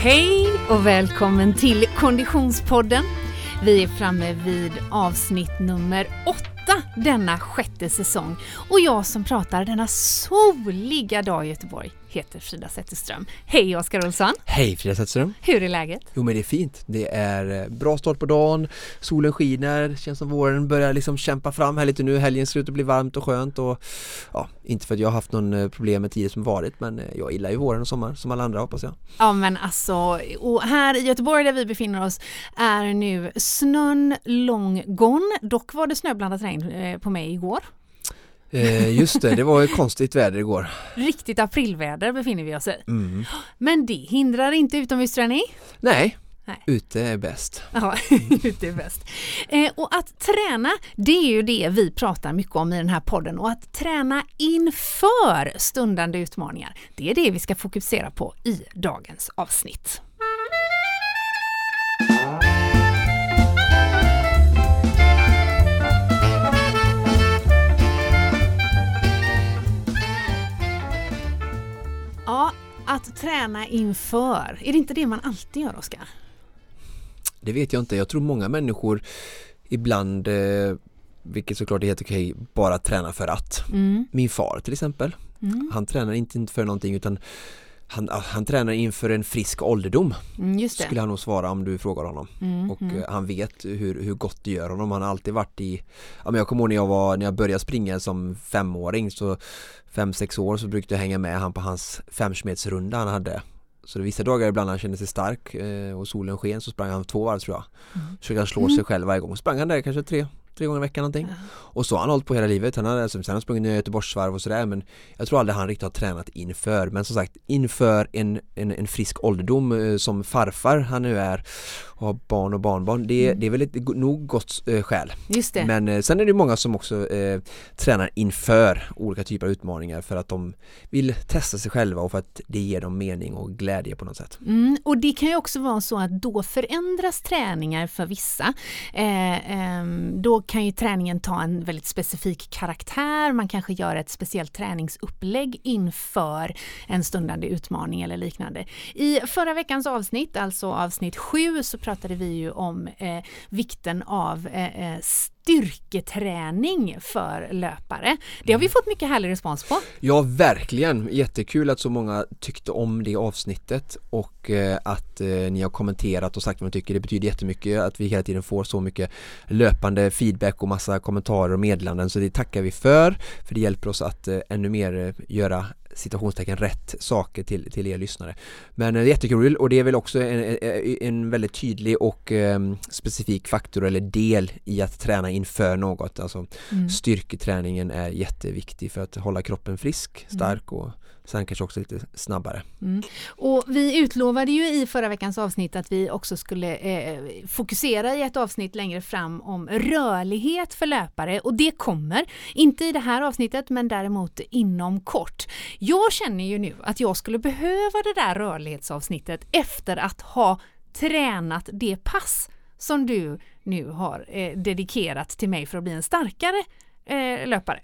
Hej och välkommen till Konditionspodden. Vi är framme vid avsnitt nummer åtta denna sjätte säsong och jag som pratar denna soliga dag i Göteborg heter Frida Zetterström. Hej Oskar Olsson! Hej Frida Zetterström! Hur är läget? Jo men det är fint. Det är eh, bra start på dagen, solen skiner, känns som våren börjar liksom kämpa fram här lite nu, helgen ser ut att bli varmt och skönt och ja, inte för att jag har haft någon eh, problem med tider som varit men eh, jag gillar ju våren och sommar som alla andra hoppas jag. Ja men alltså, och här i Göteborg där vi befinner oss är nu snön lång gone. Dock var det snöblandat regn på mig igår. Eh, just det, det var ju konstigt väder igår. Riktigt aprilväder befinner vi oss i. Mm. Men det hindrar inte utomhusträning? Nej, Nej. ute är bäst. Ja, ute är bäst. Eh, och att träna, det är ju det vi pratar mycket om i den här podden och att träna inför stundande utmaningar, det är det vi ska fokusera på i dagens avsnitt. Att träna inför, är det inte det man alltid gör Oskar? Det vet jag inte. Jag tror många människor ibland, eh, vilket såklart är helt okej, bara tränar för att. Mm. Min far till exempel, Mm. han tränar inte för någonting utan han, ah, han tränar inför en frisk ålderdom Mm, skulle han nog svara om du frågar honom Mm, och mm. eh, han vet hur, hur gott det gör honom. Han har alltid varit i, ja men jag kommer ihåg när jag var, när jag började springa som femåring så fem, sex år så brukade jag hänga med han på hans femsmedsrunda han hade. Så det vissa dagar ibland han kände sig stark eh, och solen sken så sprang han två varv tror jag. Mm. Försökte han slå sig själv varje gång. Sprang han där kanske tre, tre gånger i veckan någonting. Ja. Och så har han hållit på hela livet. Han har, alltså, sen har han sprungit Göteborgsvarv och sådär men jag tror aldrig han riktigt har tränat inför. Men som sagt inför en, en, en frisk ålderdom eh, som farfar han nu är och har barn och barnbarn. Det, Mm. det är väl ett nog gott eh, skäl. Just det. Men eh, sen är det många som också eh, tränar inför olika typer av utmaningar för att de vill testa sig själva och för att det ger dem mening och glädje på något sätt. Mm, och det kan ju också vara så att då förändras träningar för vissa. Eh, ehm, då kan ju träningen ta en väldigt specifik karaktär, man kanske gör ett speciellt träningsupplägg inför en stundande utmaning eller liknande. I förra veckans avsnitt, alltså avsnitt 7, så pratade vi ju om eh, vikten av eh, eh, styrketräning för löpare. Det har vi fått mycket härlig respons på. Ja, verkligen. Jättekul att så många tyckte om det avsnittet och eh, att eh, ni har kommenterat och sagt vad ni tycker. Det betyder jättemycket att vi hela tiden får så mycket löpande feedback och massa kommentarer och meddelanden så det tackar vi för. För det hjälper oss att eh, ännu mer göra citationstecken rätt saker till, till er lyssnare. Men eh, jättekul och det är väl också en, en- en väldigt tydlig och eh, specifik faktor eller del i att träna inför något. Alltså Mm. styrketräningen är jätteviktig för att hålla kroppen frisk, stark och sen kanske också lite snabbare. Mm. Och vi utlovade ju i förra veckans avsnitt att vi också skulle eh, fokusera i ett avsnitt längre fram om rörlighet för löpare och det kommer, inte i det här avsnittet men däremot inom kort. Jag känner ju nu att jag skulle behöva det där rörlighetsavsnittet efter att ha tränat det pass som du nu har eh, dedikerat till mig för att bli en starkare eh, löpare.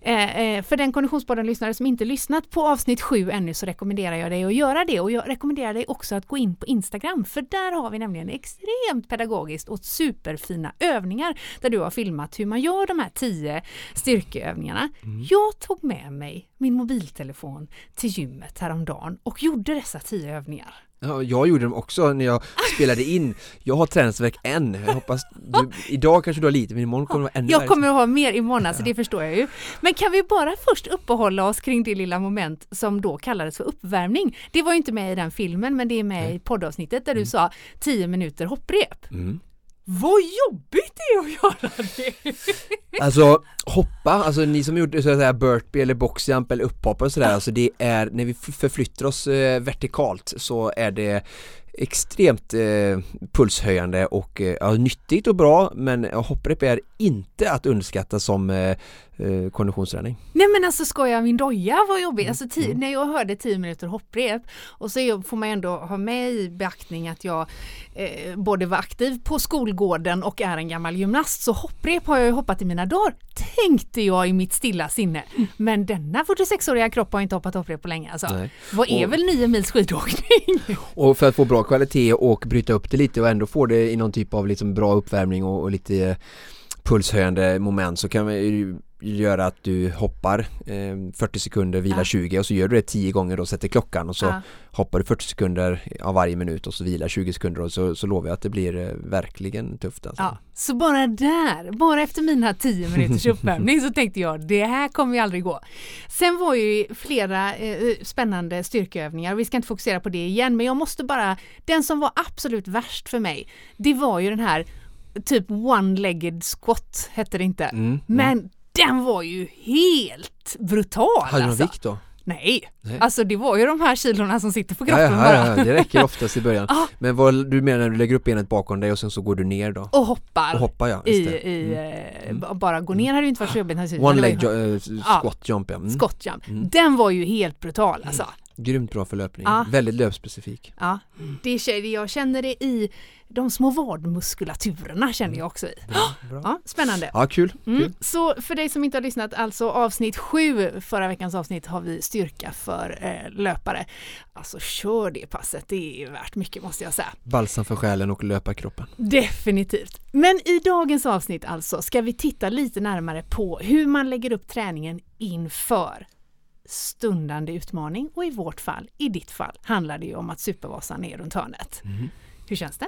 Eh, eh, för den Konditionspodden-lyssnare som inte lyssnat på avsnitt 7 ännu så rekommenderar jag dig att göra det och jag rekommenderar dig också att gå in på Instagram för där har vi nämligen extremt pedagogiskt och superfina övningar där du har filmat hur man gör de här 10 styrkeövningarna. Jag tog med mig min mobiltelefon till gymmet häromdagen och gjorde dessa 10 övningar. Ja, jag gjorde dem också när jag spelade in. Jag har träningsvärk än. Jag hoppas du, idag kanske du har lite men imorgon kommer det vara ännu Jag värre. kommer att ha mer imorgon, alltså det förstår jag ju. Men kan vi bara först uppehålla oss kring det lilla moment som då kallades för uppvärmning. Det var ju inte med i den filmen, men det är med i poddavsnittet där du sa 10 minuter hopprep. Mm. Vad jobbigt det är att göra det! Alltså hoppa, alltså ni som gjorde så att säga burpee eller boxjump eller upphopp och sådär, alltså det är när vi förflyttar oss eh, vertikalt så är det extremt eh, pulshöjande och eh, ja, nyttigt och bra men eh, hopprep är inte att underskatta som eh, eh, konditionsträning. Nej men alltså ska jag min doja vad jobbigt. Mm, Alltså, ti- när jag hörde 10 minuter hopprep och så får man ändå ha med i beaktning att jag eh, både var aktiv på skolgården och är en gammal gymnast. Så hopprep har jag ju hoppat i mina dagar. tänkte jag i mitt stilla sinne. Men denna 46-åriga kropp har inte hoppat hopprep på länge alltså. Nej. Vad är Och- väl nio mils skidåkning? Och för att få bra kvalitet och bryta upp det lite och ändå få det i någon typ av liksom bra uppvärmning och, och lite eh, pulshöjande moment så kan vi göra att du hoppar eh, 40 sekunder, vilar Ja. 20 och så gör du det 10 gånger och sätter klockan och så Ja. hoppar du 40 sekunder av varje minut och så vilar 20 sekunder och så, så lovar jag att det blir eh, verkligen tufft alltså. Ja, så bara där, bara efter mina 10 minuters uppvärmning så tänkte jag det här kommer ju aldrig gå. Sen var ju flera eh, spännande styrkeövningar och vi ska inte fokusera på det igen men jag måste bara, den som var absolut värst för mig det var ju den här typ one-legged squat hette det inte. Mm, mm. Den var ju helt brutal Hade alltså. vikt då? Nej. Nej. alltså det var ju de här kilorna som sitter på Ja, kroppen ja, bara. ja, ja, det räcker oftast i början. Ja. Men vad du menar när du lägger upp benet bakom dig och sen så går du ner då? Och hoppar. Och hoppar ja, i, i Mm. eh, bara gå ner hade ju inte varit så jobbigt naturligtvis. One leg ju- jo- eh, squat jump ja. Mm. Scott jump. Mm. Den var ju helt brutal alltså. Grymt bra för löpning. Ja. Väldigt löpspecifik. Ja, det, jag känner det i de små vadmuskulaturerna känner jag också i. Bra, bra. Ja, spännande. Ja, kul. Mm. kul. Så för dig som inte har lyssnat, alltså avsnitt sju, förra veckans avsnitt har vi styrka för eh, löpare. Alltså kör det passet, det är värt mycket måste jag säga. Balsam för själen och löparkroppen. Definitivt. Men i dagens avsnitt alltså ska vi titta lite närmare på hur man lägger upp träningen inför stundande utmaning och i vårt fall, i ditt fall, handlar det ju om att Supervasan är runt hörnet. Mm. Hur känns det?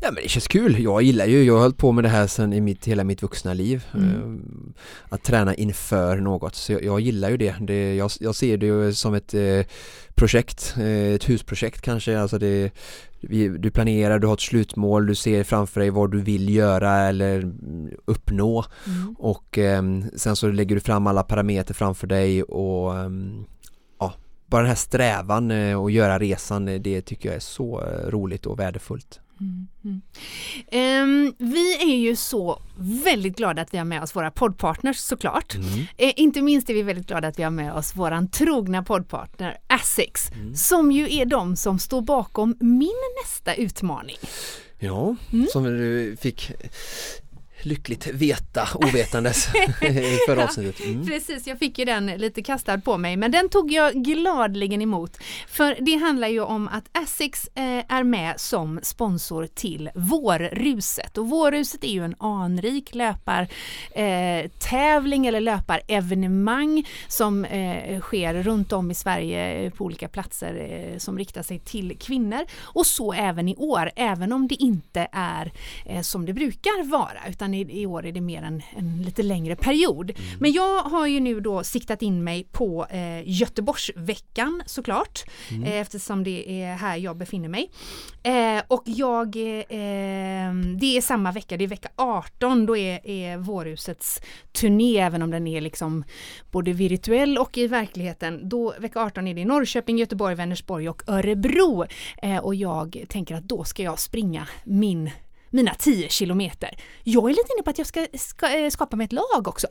Ja men det känns kul. Jag gillar ju, jag har hållit på med det här sedan i mitt, hela mitt vuxna liv. Mm. Eh, Att träna inför något. Så jag, jag gillar ju det. det jag, jag ser det ju som ett eh, projekt, eh, ett husprojekt kanske. Alltså det, du planerar, du har ett slutmål, du ser framför dig vad du vill göra eller uppnå. Mm. Och ehm, sen så lägger du fram alla parametrar framför dig och ehm, bara den här strävan eh, och göra resan, eh, det tycker jag är så eh, roligt och värdefullt. Mm, mm. Ehm, vi är ju så väldigt glada att vi har med oss våra poddpartners såklart. Mm. Eh, inte minst är vi väldigt glada att vi har med oss våran trogna poddpartner Asics Mm. som ju är de som står bakom min nästa utmaning. Ja, Mm. som du fick lyckligt veta ovetandes i förra avsnittet. Mm. Precis, jag fick ju den lite kastad på mig men den tog jag gladligen emot. För det handlar ju om att Asics eh, är med som sponsor till Vårruset och Vårruset är ju en anrik löpar eh, tävling eller löparevenemang som eh, sker runt om i Sverige på olika platser som riktar sig till kvinnor och så även i år även om det inte är som det brukar vara utan i, i år är det mer en, en lite längre period. Men jag har ju nu då siktat in mig på eh, Göteborgsveckan såklart eh, eftersom det är här jag befinner mig. Eh, och jag, eh, det är samma vecka, det är vecka 18, då är, är Vårhusets turné även om den är liksom både virtuell och i verkligheten. Då, vecka 18 är det i Norrköping, Göteborg, Vänersborg och Örebro. Eh, och jag tänker att då ska jag springa min mina 10 kilometer. Jag är lite inne på att jag ska, ska eh, skapa mig ett lag också.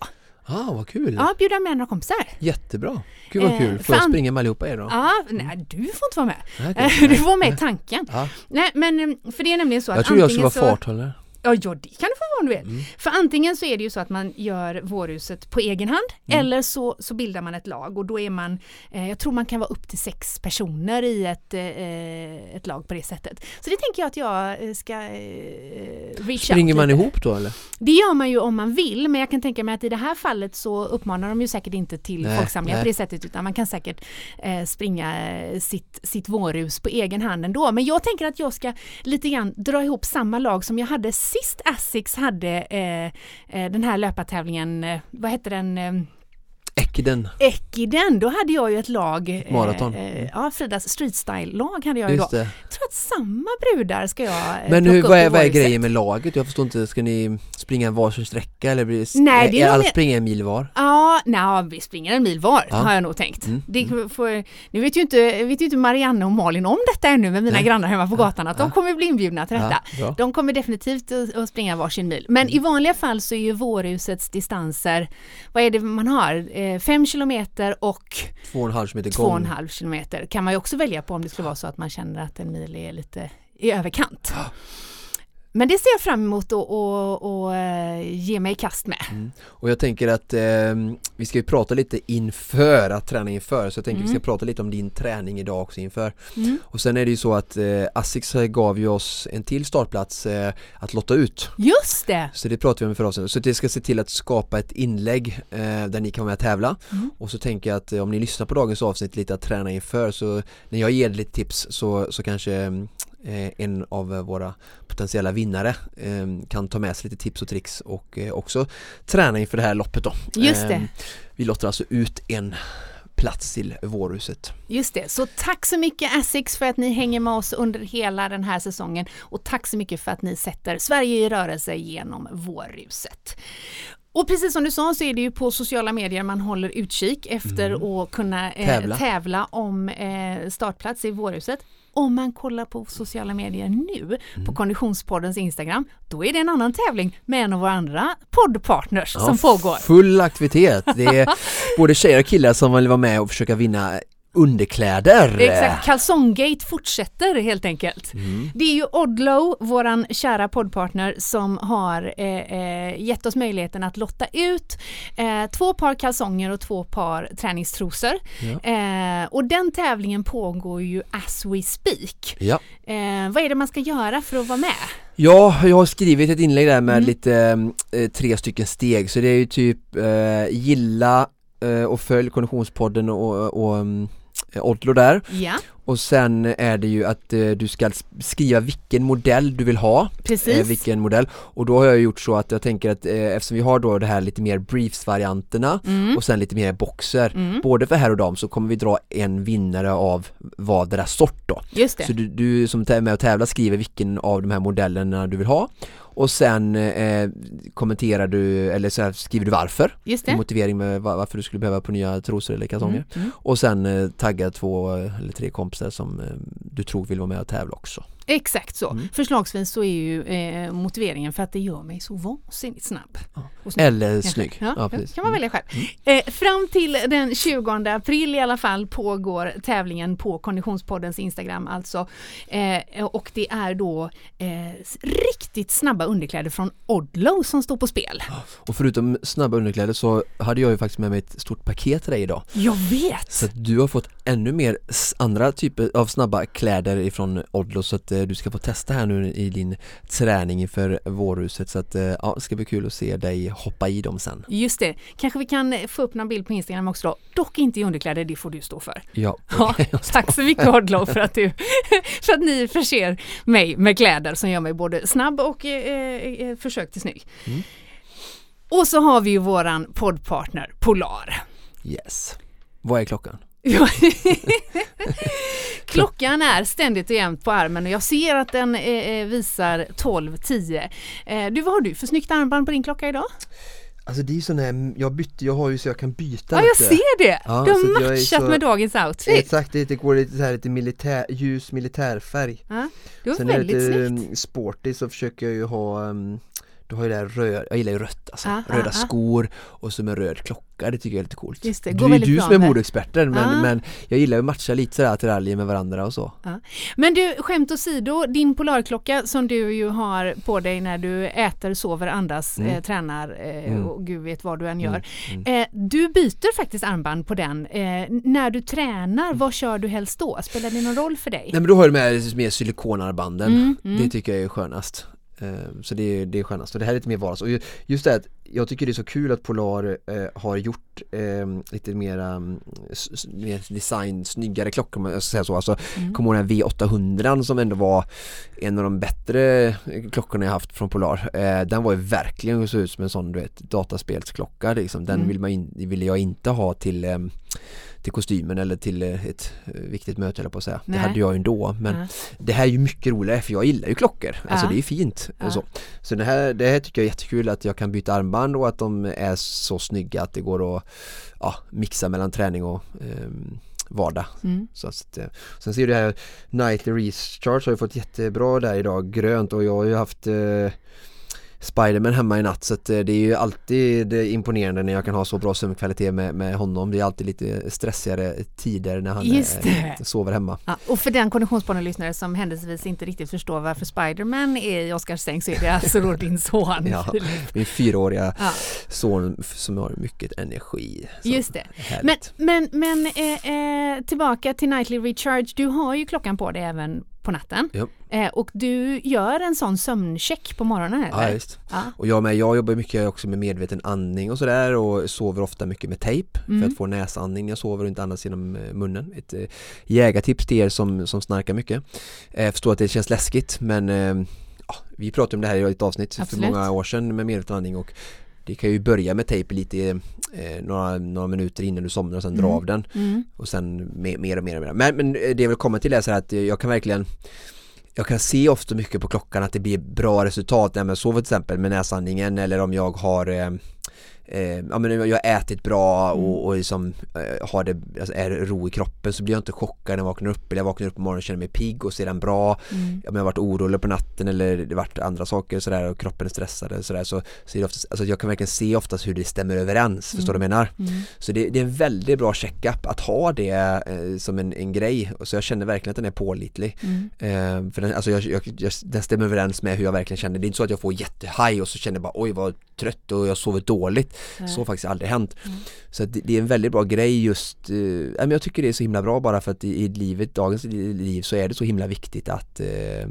Ah, vad kul! Ja, bjuda med några kompisar. Jättebra! Gud vad Eh, kul! Får för jag springa med allihopa er då? Ja, nej, du får inte vara med. Nej, Eh. Du får vara med i tanken. Ja. Nej, men eh, för det är nämligen så att Jag tror jag skulle vara farthållare. Ja, ja, det kan du få vara om du vill. Mm. För antingen så är det ju så att man gör vårhuset på egen hand Mm. eller så, så bildar man ett lag och då är man, eh, jag tror man kan vara upp till sex personer i ett, eh, ett lag på det sättet. Så det tänker jag att jag eh, ska eh, reach Springer man ihop då eller? Det gör man ju om man vill men jag kan tänka mig att i det här fallet så uppmanar de ju säkert inte till Nej, folksamlingar på det sättet utan man kan säkert eh, springa eh, sitt, sitt vårhus på egen hand ändå. Men jag tänker att jag ska lite grann dra ihop samma lag som jag hade sist Asics hade eh, eh den här löpartävlingen, eh, vad hette den? Eh, Eh, Ekiden. Ekiden, då hade jag ju ett lag. eh, Maraton. Eh, ja, Fridas streetstyle-lag hade jag ju då. Det. Jag tror att samma brudar ska jag eh, Men hur, vad är, vad är grejen med laget? Jag förstår inte, ska ni springa en varsin sträcka eller blir Nej, det är alla springa en mil var? Ja, nej, vi springer en mil var Ja. har jag nog tänkt. Mm, Det får, nu vet ju, inte, vet ju inte Marianne och Malin om detta ännu med mina Nej. grannar hemma på gatan att de Ja. kommer bli inbjudna till detta. Ja. De kommer definitivt att, att springa varsin mil. Men Mm. i vanliga fall så är ju vårhusets distanser, vad är det man har? Eh, fem kilometer och Två och en halv meter två och gång. en halv kilometer kan man ju också välja på om det skulle vara så att man känner att en mil är lite i överkant. Men det ser jag fram emot att eh, ge mig i kast med. Mm. Och jag tänker att eh, vi ska ju prata lite inför, att träna inför, så jag tänker mm. vi ska prata lite om din träning idag också inför. Mm. Och sen är det ju så att eh, Asics gav ju oss en till startplats eh, att lotta ut. Just det! Så det pratar vi om i förra Så det ska se till att skapa ett inlägg eh, där ni kan vara med och tävla. Mm. Och så tänker jag att eh, om ni lyssnar på dagens avsnitt lite att träna inför så när jag ger lite tips så, så kanske Eh, en av våra potentiella vinnare eh, kan ta med sig lite tips och tricks och eh, också träna inför det här loppet då. Just det. Vi låter alltså ut en plats till vårhuset. Just det, så tack så mycket Essex för att ni hänger med oss under hela den här säsongen och tack så mycket för att ni sätter Sverige i rörelse genom vårhuset. Och precis som du sa så är det ju på sociala medier man håller utkik efter mm. att kunna eh, tävla. tävla. om eh, startplats i Vårhuset. Om man kollar på sociala medier nu mm. på Konditionspoddens Instagram, då är det en annan tävling med en av våra andra poddpartners ja, som pågår. Full aktivitet! Det är både tjejer och killar som vill vara med och försöka vinna underkläder. Exakt, kalsonggate fortsätter helt enkelt. Mm. Det är ju Odlow, våran kära poddpartner, som har eh, eh, gett oss möjligheten att lotta ut eh, två par kalsonger och två par träningstrosor. Ja. Eh, och den tävlingen pågår ju as we speak. Ja. Eh, vad är det man ska göra för att vara med? Ja, jag har skrivit ett inlägg där med mm. lite eh, tre stycken steg så det är ju typ gilla och följ Konditionspodden och, och mm, Odlo där. Ja. Och sen är det ju att eh, du ska skriva vilken modell du vill ha. Precis. Eh, vilken modell. Och då har jag gjort så att jag tänker att eh, eftersom vi har då det här lite mer briefs-varianterna mm. och sen lite mer boxer. Mm. Både för herr och dam så kommer vi dra en vinnare av vardera sort då. Just det. Så du, du som är med och tävlar skriver vilken av de här modellerna du vill ha och sen eh, kommenterar du eller så här, skriver du varför Just det. motivering med varför du skulle behöva på nya trosor eller kalsonger mm, mm. och sen eh, tagga två eller tre kompisar som eh, du tror vill vara med och tävla också Exakt så. Mm. Förslagsvis så är ju eh, motiveringen för att det gör mig så vansinnigt snabb. Ja. Eller snygg. Ja, ja, precis. kan man välja själv. Mm. Eh, fram till den 20 april i alla fall pågår tävlingen på Konditionspoddens Instagram alltså. Eh, och det är då eh, riktigt snabba underkläder från Odlo som står på spel. Och förutom snabba underkläder så hade jag ju faktiskt med mig ett stort paket till dig idag. Jag vet! Så att du har fått ännu mer andra typer av snabba kläder ifrån Odlo så att du ska få testa här nu i din träning inför vårhuset så att eh, ja, det ska bli kul att se dig hoppa i dem sen. Just det, kanske vi kan få upp någon bild på Instagram också då. Dock inte i underkläder, det får du stå för. Ja, ja tack så mycket Odlo för att, du, för att ni förser mig med kläder som gör mig både snabb och eh, eh, försök till snygg. Mm. Och så har vi ju våran poddpartner Polar. Yes. Vad är klockan? Klockan är ständigt och jämt på armen och jag ser att den eh, eh visar 12.10. Eh, du, vad har du för snyggt armband på din klocka idag? Alltså det är ju sån här, jag bytte, jag har ju så jag kan byta Ja jag ser det! Ja, du har matchat så, med dagens outfit. Exakt, det, går lite så här lite militär, ljus militärfärg. Ja, det var Sen väldigt snyggt. Är lite sporty så försöker jag ju ha um, du har ju det här röd, jag gillar ju rött alltså, ah, röda ah, skor och så med röd klocka, det tycker jag är lite coolt. Just det, du är du som är modeexperten men, men jag gillar ju att matcha lite sådär attiraljer med varandra och så. Men du, skämt åsido, din polarklocka som du ju har på dig när du äter, sover, andas, mm. eh, tränar eh, mm. och gud vet vad du än gör. Mm. mm. Eh, du byter faktiskt armband på den. Eh, när du tränar, vad kör du helst då? Spelar det någon roll för dig? Nej men då har du med, med silikonarmbanden, mm, mm. det tycker jag är skönast. Ehm, så det är, det är skönast och det här är lite mer vardags och just det att jag tycker det är så kul att Polar eh, har gjort eh, lite mera mer design, snyggare klockor om jag ska säga så. Alltså, mm. Kommer ihåg den här V800 som ändå var en av de bättre klockorna jag haft från Polar. Eh, den var ju verkligen så ut som en sån du vet dataspelsklocka liksom. Den mm. vill man in, ville jag inte ha till eh, till kostymen eller till eh, ett eh, viktigt möte eller på att säga. Nej. Det hade jag ju ändå men Nej. det här är ju mycket roligare för jag gillar ju klockor. Alltså det är fint. Ja. Så, så det, här, det här tycker jag är jättekul att jag kan byta armband och att de är så snygga att det går att ja, mixa mellan träning och um, vardag. Mm. Så att, eh, sen ser du här Nightly Recharge har ju fått jättebra där idag, grönt och jag har ju haft eh, Spiderman hemma i natt så att eh, det är ju alltid imponerande när jag kan ha så bra sömnkvalitet med, med honom. Det är alltid lite stressigare tider när han eh, sover hemma. Ja, och för den konditionspodden-lyssnare som händelsevis inte riktigt förstår varför Spiderman är i Oskars säng så är det alltså då din son. ja, min fyraåriga ja. son som har mycket energi. Just det. Men, men, men eh, eh, tillbaka till Nightly Recharge. Du har ju klockan på dig även på natten. Ja. Eh, och du gör en sån sömncheck på morgonen eller? Ja, just. Ja. Och jag med, jag jobbar mycket också med medveten andning och sådär och sover ofta mycket med tejp mm. för att få näsandning när jag sover och inte andas genom eh, munnen. Ett eh, jägartips till er som, som snarkar mycket. Eh, jag förstår att det känns läskigt men eh, ja, vi pratade om det här i ett avsnitt Absolut. för många år sedan med medveten andning och det kan ju börja med tejp lite eh, några, några minuter innan du somnar och sen mm. dra av den mm. och sen mer, mer och mer och mer. Men, men det jag vill komma till är så att jag kan verkligen jag kan se ofta mycket på klockan att det blir bra resultat. När jag sover till exempel med näsandningen eller om jag har eh, eh, ja men jag har ätit bra och, mm. och liksom, eh, har det, alltså är ro i kroppen så blir jag inte chockad när jag vaknar upp eller jag vaknar upp på morgonen och känner mig pigg och sedan bra mm. ja, men jag har varit orolig på natten eller det varit andra saker sådär och kroppen är stressad och sådär så, så är oftast, alltså jag kan verkligen se oftast hur det stämmer överens, mm. förstår du vad jag menar? Mm. Så det, det, är en väldigt bra checkup att ha det eh, som en, en grej så jag känner verkligen att den är pålitlig mm. eh, för den, alltså jag, jag, jag, den stämmer överens med hur jag verkligen känner, det är inte så att jag får jättehaj och så känner jag bara oj vad trött och jag sover dåligt Nej. Så har faktiskt aldrig hänt. Mm. Så det, det, är en väldigt bra grej just, eh, jag tycker det är så himla bra bara för att i, i livet, dagens liv så är det så himla viktigt att eh,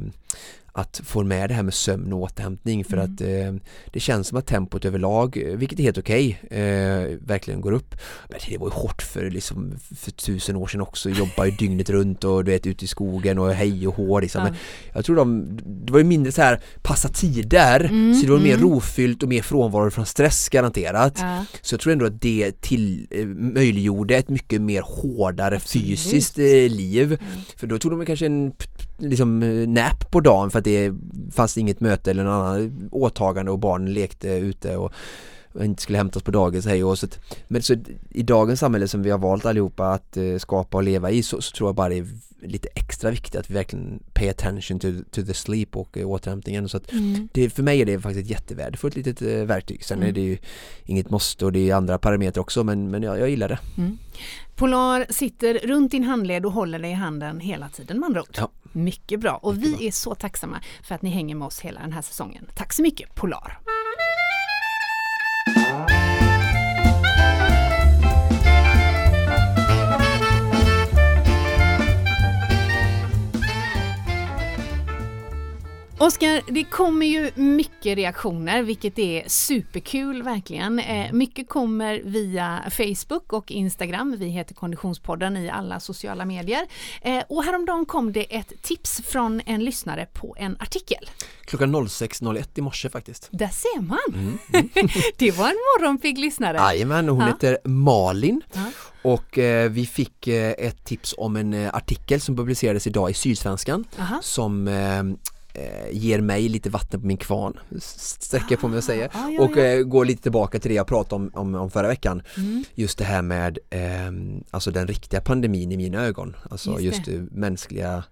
att få med det här med sömn och återhämtning för mm. att eh, det känns som att tempot överlag, eh, vilket är helt okej, okay, eh, verkligen går upp. Men det var ju hårt för, liksom, för tusen år sedan också, jobba ju dygnet runt och du vet ute i skogen och hej och hår liksom. Men jag tror de, det var ju mindre så här passa tider, mm, så det var mm. mer rofyllt och mer frånvaro från stress garanterat. Ja. Så jag tror ändå att det till, eh, möjliggjorde ett mycket mer hårdare Absolut. fysiskt eh, liv. Mm. För då tog de kanske en liksom eh, nap på dagen för att det fanns inget möte eller något annat åtagande och barnen lekte ute och inte skulle hämtas på dagis hej och så Men så i dagens samhälle som vi har valt allihopa att eh, skapa och leva i så, så, tror jag bara det är lite extra viktigt att vi verkligen pay attention to, to the sleep och eh, återhämtningen så att mm. det, för mig är det faktiskt ett jättevärdefullt litet eh, verktyg sen mm. är det ju inget måste och det är andra parametrar också men, men jag, jag gillar det. Mm. Polar sitter runt din handled och håller dig i handen hela tiden med andra ord. Ja. Mycket bra och mycket vi bra. är så tacksamma för att ni hänger med oss hela den här säsongen. Tack så mycket Polar! Oskar, det kommer ju mycket reaktioner vilket är superkul verkligen. Eh, mycket kommer via Facebook och Instagram. Vi heter Konditionspodden i alla sociala medier. Eh, och häromdagen kom det ett tips från en lyssnare på en artikel. Klockan 06.01 i morse faktiskt. Där ser man! Mm, mm. det var en morgonpigg lyssnare. Jajamän, hon ja. heter Malin. Ja. Och eh, vi fick eh, ett tips om en eh, artikel som publicerades idag i Sydsvenskan Aha. som eh, ger mig lite vatten på min kvarn, sträcker på mig att säga. Ah, ja, och eh, går lite tillbaka till det jag pratade om, om, om förra veckan. Mm. Just det här med eh, alltså den riktiga pandemin i mina ögon. Alltså just, just mänskliga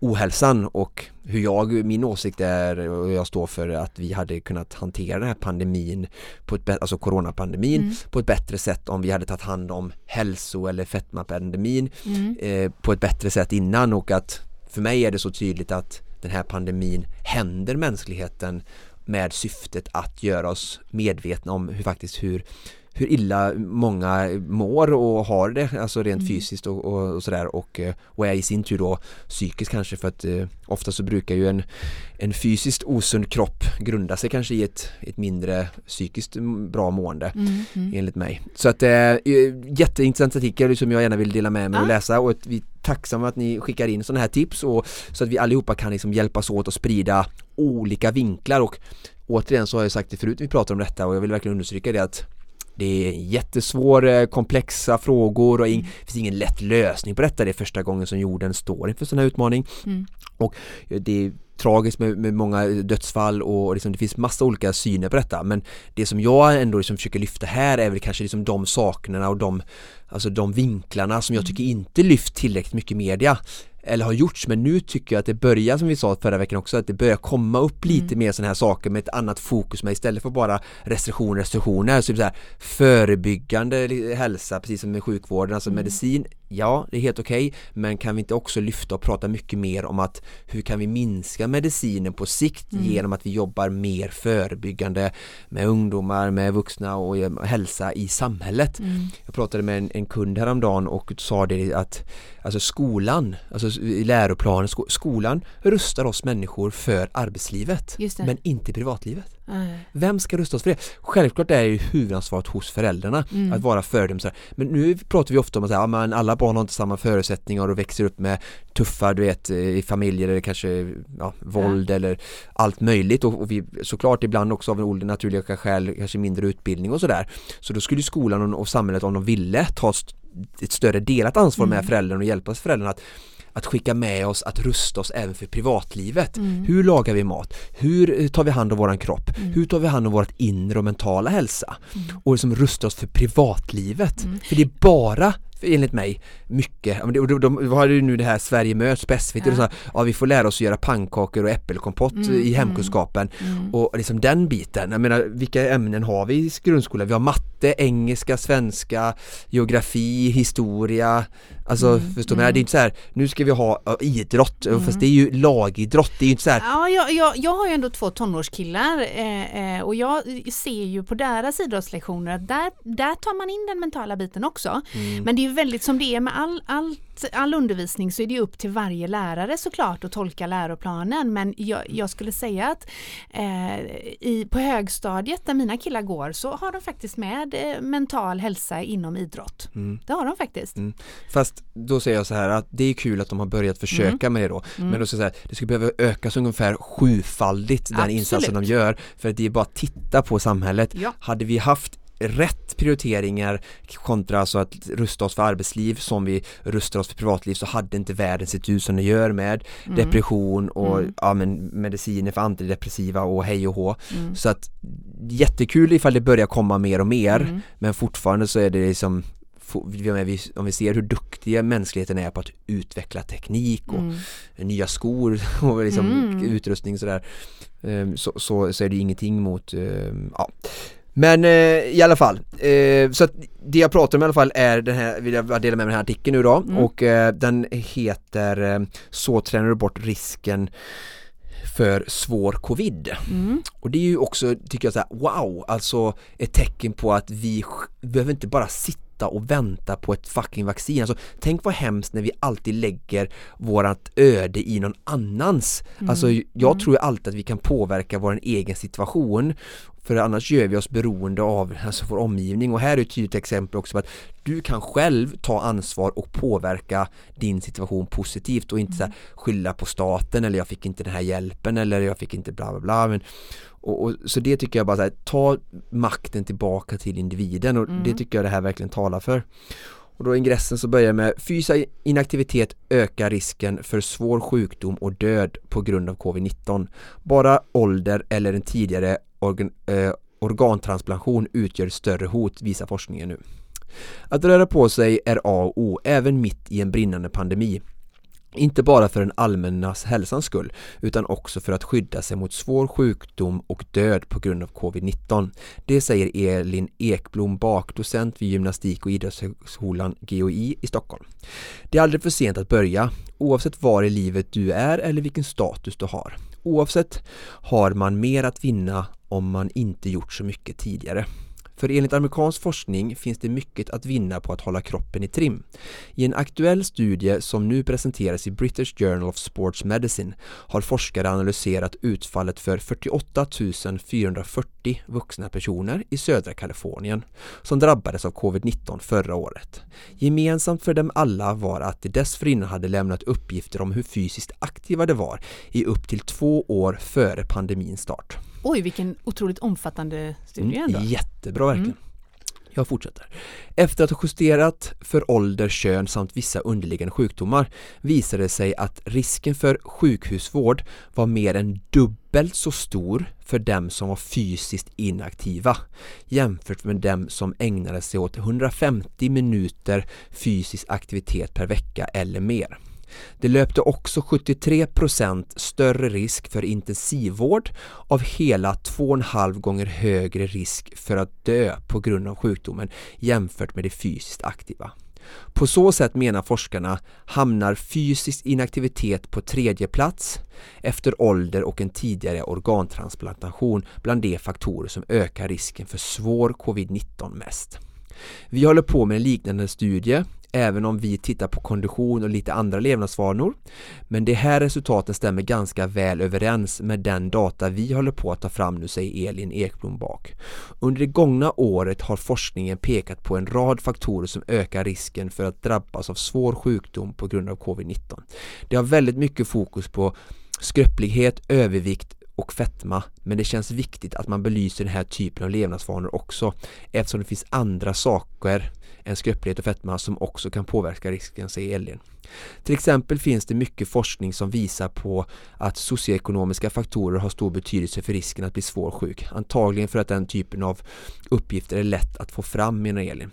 ohälsan och hur jag, min åsikt är och jag står för att vi hade kunnat hantera den här pandemin på ett alltså coronapandemin mm. på ett bättre sätt om vi hade tagit hand om hälso eller fetmapandemin mm. eh, på ett bättre sätt innan och att för mig är det så tydligt att den här pandemin händer mänskligheten med syftet att göra oss medvetna om hur faktiskt hur hur illa många mår och har det, alltså rent mm. fysiskt och, och, och, sådär och, eh, och är i sin tur då psykiskt kanske för att eh, ofta så brukar ju en, en fysiskt osund kropp grunda sig kanske i ett, ett mindre psykiskt bra mående mm. Mm. enligt mig. Så att eh, jätteintressant artikel som jag gärna vill dela med mig och läsa och vi är tacksamma att ni skickar in sådana här tips och så att vi allihopa kan liksom hjälpas åt att sprida olika vinklar och återigen så har jag sagt det förut vi pratar om detta och jag vill verkligen understryka det att det är jättesvåra, komplexa frågor och det mm. finns ingen lätt lösning på detta. Det är första gången som jorden står inför sån här utmaning. Mm. Och det är tragiskt med, med många dödsfall och liksom det finns massa olika syner på detta men det som jag ändå liksom försöker lyfta här är väl kanske liksom de sakerna och de, alltså de vinklarna som jag mm. tycker inte lyft tillräckligt mycket i media eller har gjorts men nu tycker jag att det börjar som vi sa förra veckan också att det börjar komma upp lite mm. mer sådana här saker med ett annat fokus med istället för bara restriktioner, restriktioner så, så här, förebyggande hälsa precis som med sjukvården, alltså mm. medicin ja, det är helt okej, okay, men kan vi inte också lyfta och prata mycket mer om att hur kan vi minska medicinen på sikt mm. genom att vi jobbar mer förebyggande med ungdomar, med vuxna och hälsa i samhället. Mm. Jag pratade med en, en kund häromdagen och sa det att alltså skolan, alltså i läroplanen, skolan rustar oss människor för arbetslivet men inte privatlivet. Mm. Vem ska rusta oss för det? Självklart är ju huvudansvaret hos föräldrarna mm. att vara föredömen. Men nu pratar vi ofta om att säga, ja, men alla barn har inte samma förutsättningar och växer upp med tuffa, du vet, i familjer eller kanske ja, våld ja. eller allt möjligt och, och, vi såklart ibland också av olika naturliga skäl kanske mindre utbildning och sådär. Så då skulle skolan och samhället om de ville ta ett större delat ansvar med mm. föräldrarna och hjälpa föräldrarna att att skicka med oss att rusta oss även för privatlivet. Mm. Hur lagar vi mat? Hur tar vi hand om våran kropp? Mm. Hur tar vi hand om vårt inre och mentala hälsa? Mm. Och liksom rusta oss för privatlivet. Mm. För det är bara enligt mig mycket, och de, de, de har ju nu det här Sverige möts på SVT, ja. ja vi får lära oss att göra pannkakor och äppelkompott mm, i mm, hemkunskapen mm. och liksom den biten, jag menar vilka ämnen har vi i grundskolan? Vi har matte, engelska, svenska, geografi, historia, Alltså mm, förstår mm. det är inte så här, nu ska vi ha idrott, mm. fast det är ju lagidrott, det är ju inte så här. Ja, jag, jag, jag har ju ändå två tonårskillar eh, eh, och jag ser ju på deras idrottslektioner att där, där tar man in den mentala biten också. Mm. Men det är väldigt som det är med all, allt all undervisning så är det upp till varje lärare såklart att tolka läroplanen men jag, jag skulle säga att eh, i, på högstadiet där mina killar går så har de faktiskt med eh, mental hälsa inom idrott. Mm. Det har de faktiskt. Mm. Fast då säger jag så här att det är kul att de har börjat försöka mm. med det då mm. men då ska jag säga det skulle behöva ökas ungefär sjufaldigt den Absolut. insatsen de gör för att det är bara att titta på samhället. Ja. Hade vi haft rätt prioriteringar kontra alltså att rusta oss för arbetsliv som vi rustar oss för privatliv så hade inte världen sett ut som det gör med mm. depression och mm. ja, men mediciner för antidepressiva och hej och hå. Mm. Så att jättekul ifall det börjar komma mer och mer mm. men fortfarande så är det liksom om vi ser hur duktiga mänskligheten är på att utveckla teknik och mm. nya skor och liksom mm. utrustning sådär ehm, så, så, så är det ingenting mot ehm, ja men eh, i alla fall, eh, så att det jag pratar om i alla fall är den här, vill jag dela med mig den här artikeln nu då mm. och eh, den heter eh, Så tränar du bort risken för svår covid. Mm. Och det är ju också, tycker jag så här, wow, alltså ett tecken på att vi behöver inte bara sitta sitta och vänta på ett fucking vaccin. Alltså, tänk vad hemskt när vi alltid lägger vårat öde i någon annans. Mm. Alltså, jag mm. tror alltid att vi kan påverka vår egen situation för annars gör vi oss beroende av alltså, vår omgivning och här är ett tydligt exempel också på att du kan själv ta ansvar och påverka din situation positivt och inte mm. så skylla på staten eller jag fick inte den här hjälpen eller jag fick inte bla bla bla men och, och, så det tycker jag bara så här, ta makten tillbaka till individen och mm. det tycker jag det här verkligen talar för. Och då ingressen så börjar med fysisk inaktivitet ökar risken för svår sjukdom och död på grund av covid-19. Bara ålder eller en tidigare organ, eh, organtransplantation utgör större hot visar forskningen nu. Att röra på sig är A och O även mitt i en brinnande pandemi. Inte bara för den allmänna hälsans skull utan också för att skydda sig mot svår sjukdom och död på grund av covid-19. Det säger Elin Ekblom Bak, docent vid Gymnastik och idrottshögskolan GOI i Stockholm. Det är aldrig för sent att börja, oavsett var i livet du är eller vilken status du har. Oavsett har man mer att vinna om man inte gjort så mycket tidigare. För enligt amerikansk forskning finns det mycket att vinna på att hålla kroppen i trim. I en aktuell studie som nu presenteras i British Journal of Sports Medicine har forskare analyserat utfallet för 48 440 vuxna personer i södra Kalifornien som drabbades av covid-19 förra året. Gemensamt för dem alla var att de dessförinnan hade lämnat uppgifter om hur fysiskt aktiva de var i upp till två år före pandemins start. Oj, vilken otroligt omfattande studie ändå. Mm, jättebra verkligen. Mm. Jag fortsätter. Efter att ha justerat för ålder, kön samt vissa underliggande sjukdomar visade det sig att risken för sjukhusvård var mer än dubbelt så stor för dem som var fysiskt inaktiva jämfört med dem som ägnade sig åt 150 minuter fysisk aktivitet per vecka eller mer. Det löpte också 73% större risk för intensivvård av hela 2,5 gånger högre risk för att dö på grund av sjukdomen jämfört med de fysiskt aktiva. På så sätt menar forskarna hamnar fysisk inaktivitet på tredje plats efter ålder och en tidigare organtransplantation bland de faktorer som ökar risken för svår covid-19 mest. Vi håller på med en liknande studie även om vi tittar på kondition och lite andra levnadsvanor. Men de här resultaten stämmer ganska väl överens med den data vi håller på att ta fram nu, säger Elin Ekblom bak. Under det gångna året har forskningen pekat på en rad faktorer som ökar risken för att drabbas av svår sjukdom på grund av covid-19. Det har väldigt mycket fokus på skröplighet, övervikt och fetma men det känns viktigt att man belyser den här typen av levnadsvanor också eftersom det finns andra saker än skröplighet och fetma som också kan påverka risken, säger Elin. Till exempel finns det mycket forskning som visar på att socioekonomiska faktorer har stor betydelse för risken att bli svår sjuk. Antagligen för att den typen av uppgifter är lätt att få fram, menar Elin.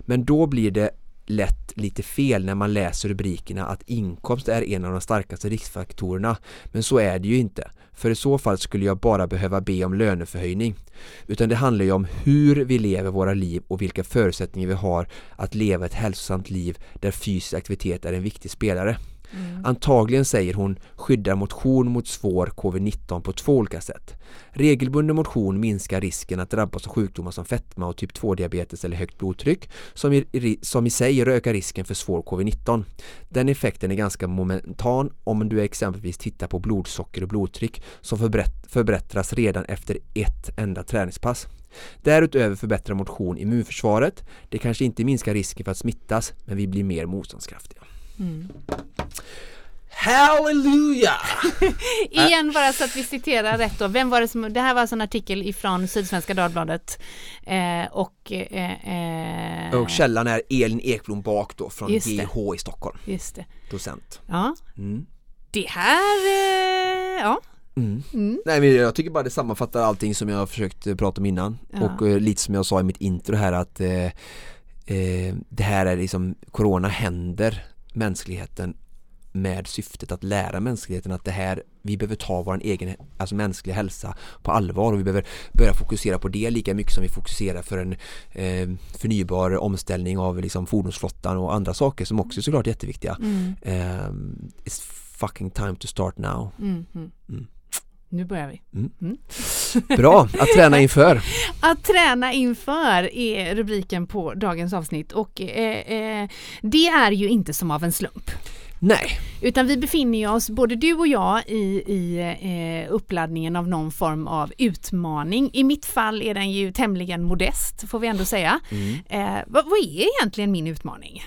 Men då blir det lätt lite fel när man läser rubrikerna att inkomst är en av de starkaste riskfaktorerna. Men så är det ju inte. För i så fall skulle jag bara behöva be om löneförhöjning. Utan det handlar ju om hur vi lever våra liv och vilka förutsättningar vi har att leva ett hälsosamt liv där fysisk aktivitet är en viktig spelare. Mm. Antagligen säger hon skyddar motion mot svår covid-19 på två olika sätt. Regelbunden motion minskar risken att drabbas av sjukdomar som fetma och typ 2-diabetes eller högt blodtryck som i, som i sig ökar risken för svår covid-19. Den effekten är ganska momentan om du exempelvis tittar på blodsocker och blodtryck som förbättras redan efter ett enda träningspass. Därutöver förbättrar motion immunförsvaret. Det kanske inte minskar risken för att smittas men vi blir mer motståndskraftiga. Mm. Halleluja! Igen bara så att vi citerar rätt då. Vem var det som, det här var alltså en artikel ifrån Sydsvenska Dagbladet eh, och eh, eh, och källan är Elin Ekblom bak då från GH i Stockholm. Just det. Docent. Ja. Mm. Det här, eh, ja. Mm. Mm. Nej men jag tycker bara det sammanfattar allting som jag har försökt eh, prata om innan ja. och eh, lite som jag sa i mitt intro här att det här är liksom Corona händer mänskligheten med syftet att lära mänskligheten att det här vi behöver ta vår egen alltså mänskliga hälsa på allvar och vi behöver börja fokusera på det lika mycket som vi fokuserar för en eh, förnybar omställning av liksom fordonsflottan och andra saker som också är såklart jätteviktiga. Mm. Eh, it's fucking time to start now. Mm. Mm. Nu börjar vi. Mm. Mm. Bra, att träna inför. att träna inför är rubriken på dagens avsnitt och eh, eh, det är ju inte som av en slump. Nej. Utan vi befinner oss, både du och jag, i, i eh, uppladdningen av någon form av utmaning. I mitt fall är den ju tämligen modest, får vi ändå säga. Mm. Eh, vad, vad är egentligen min utmaning?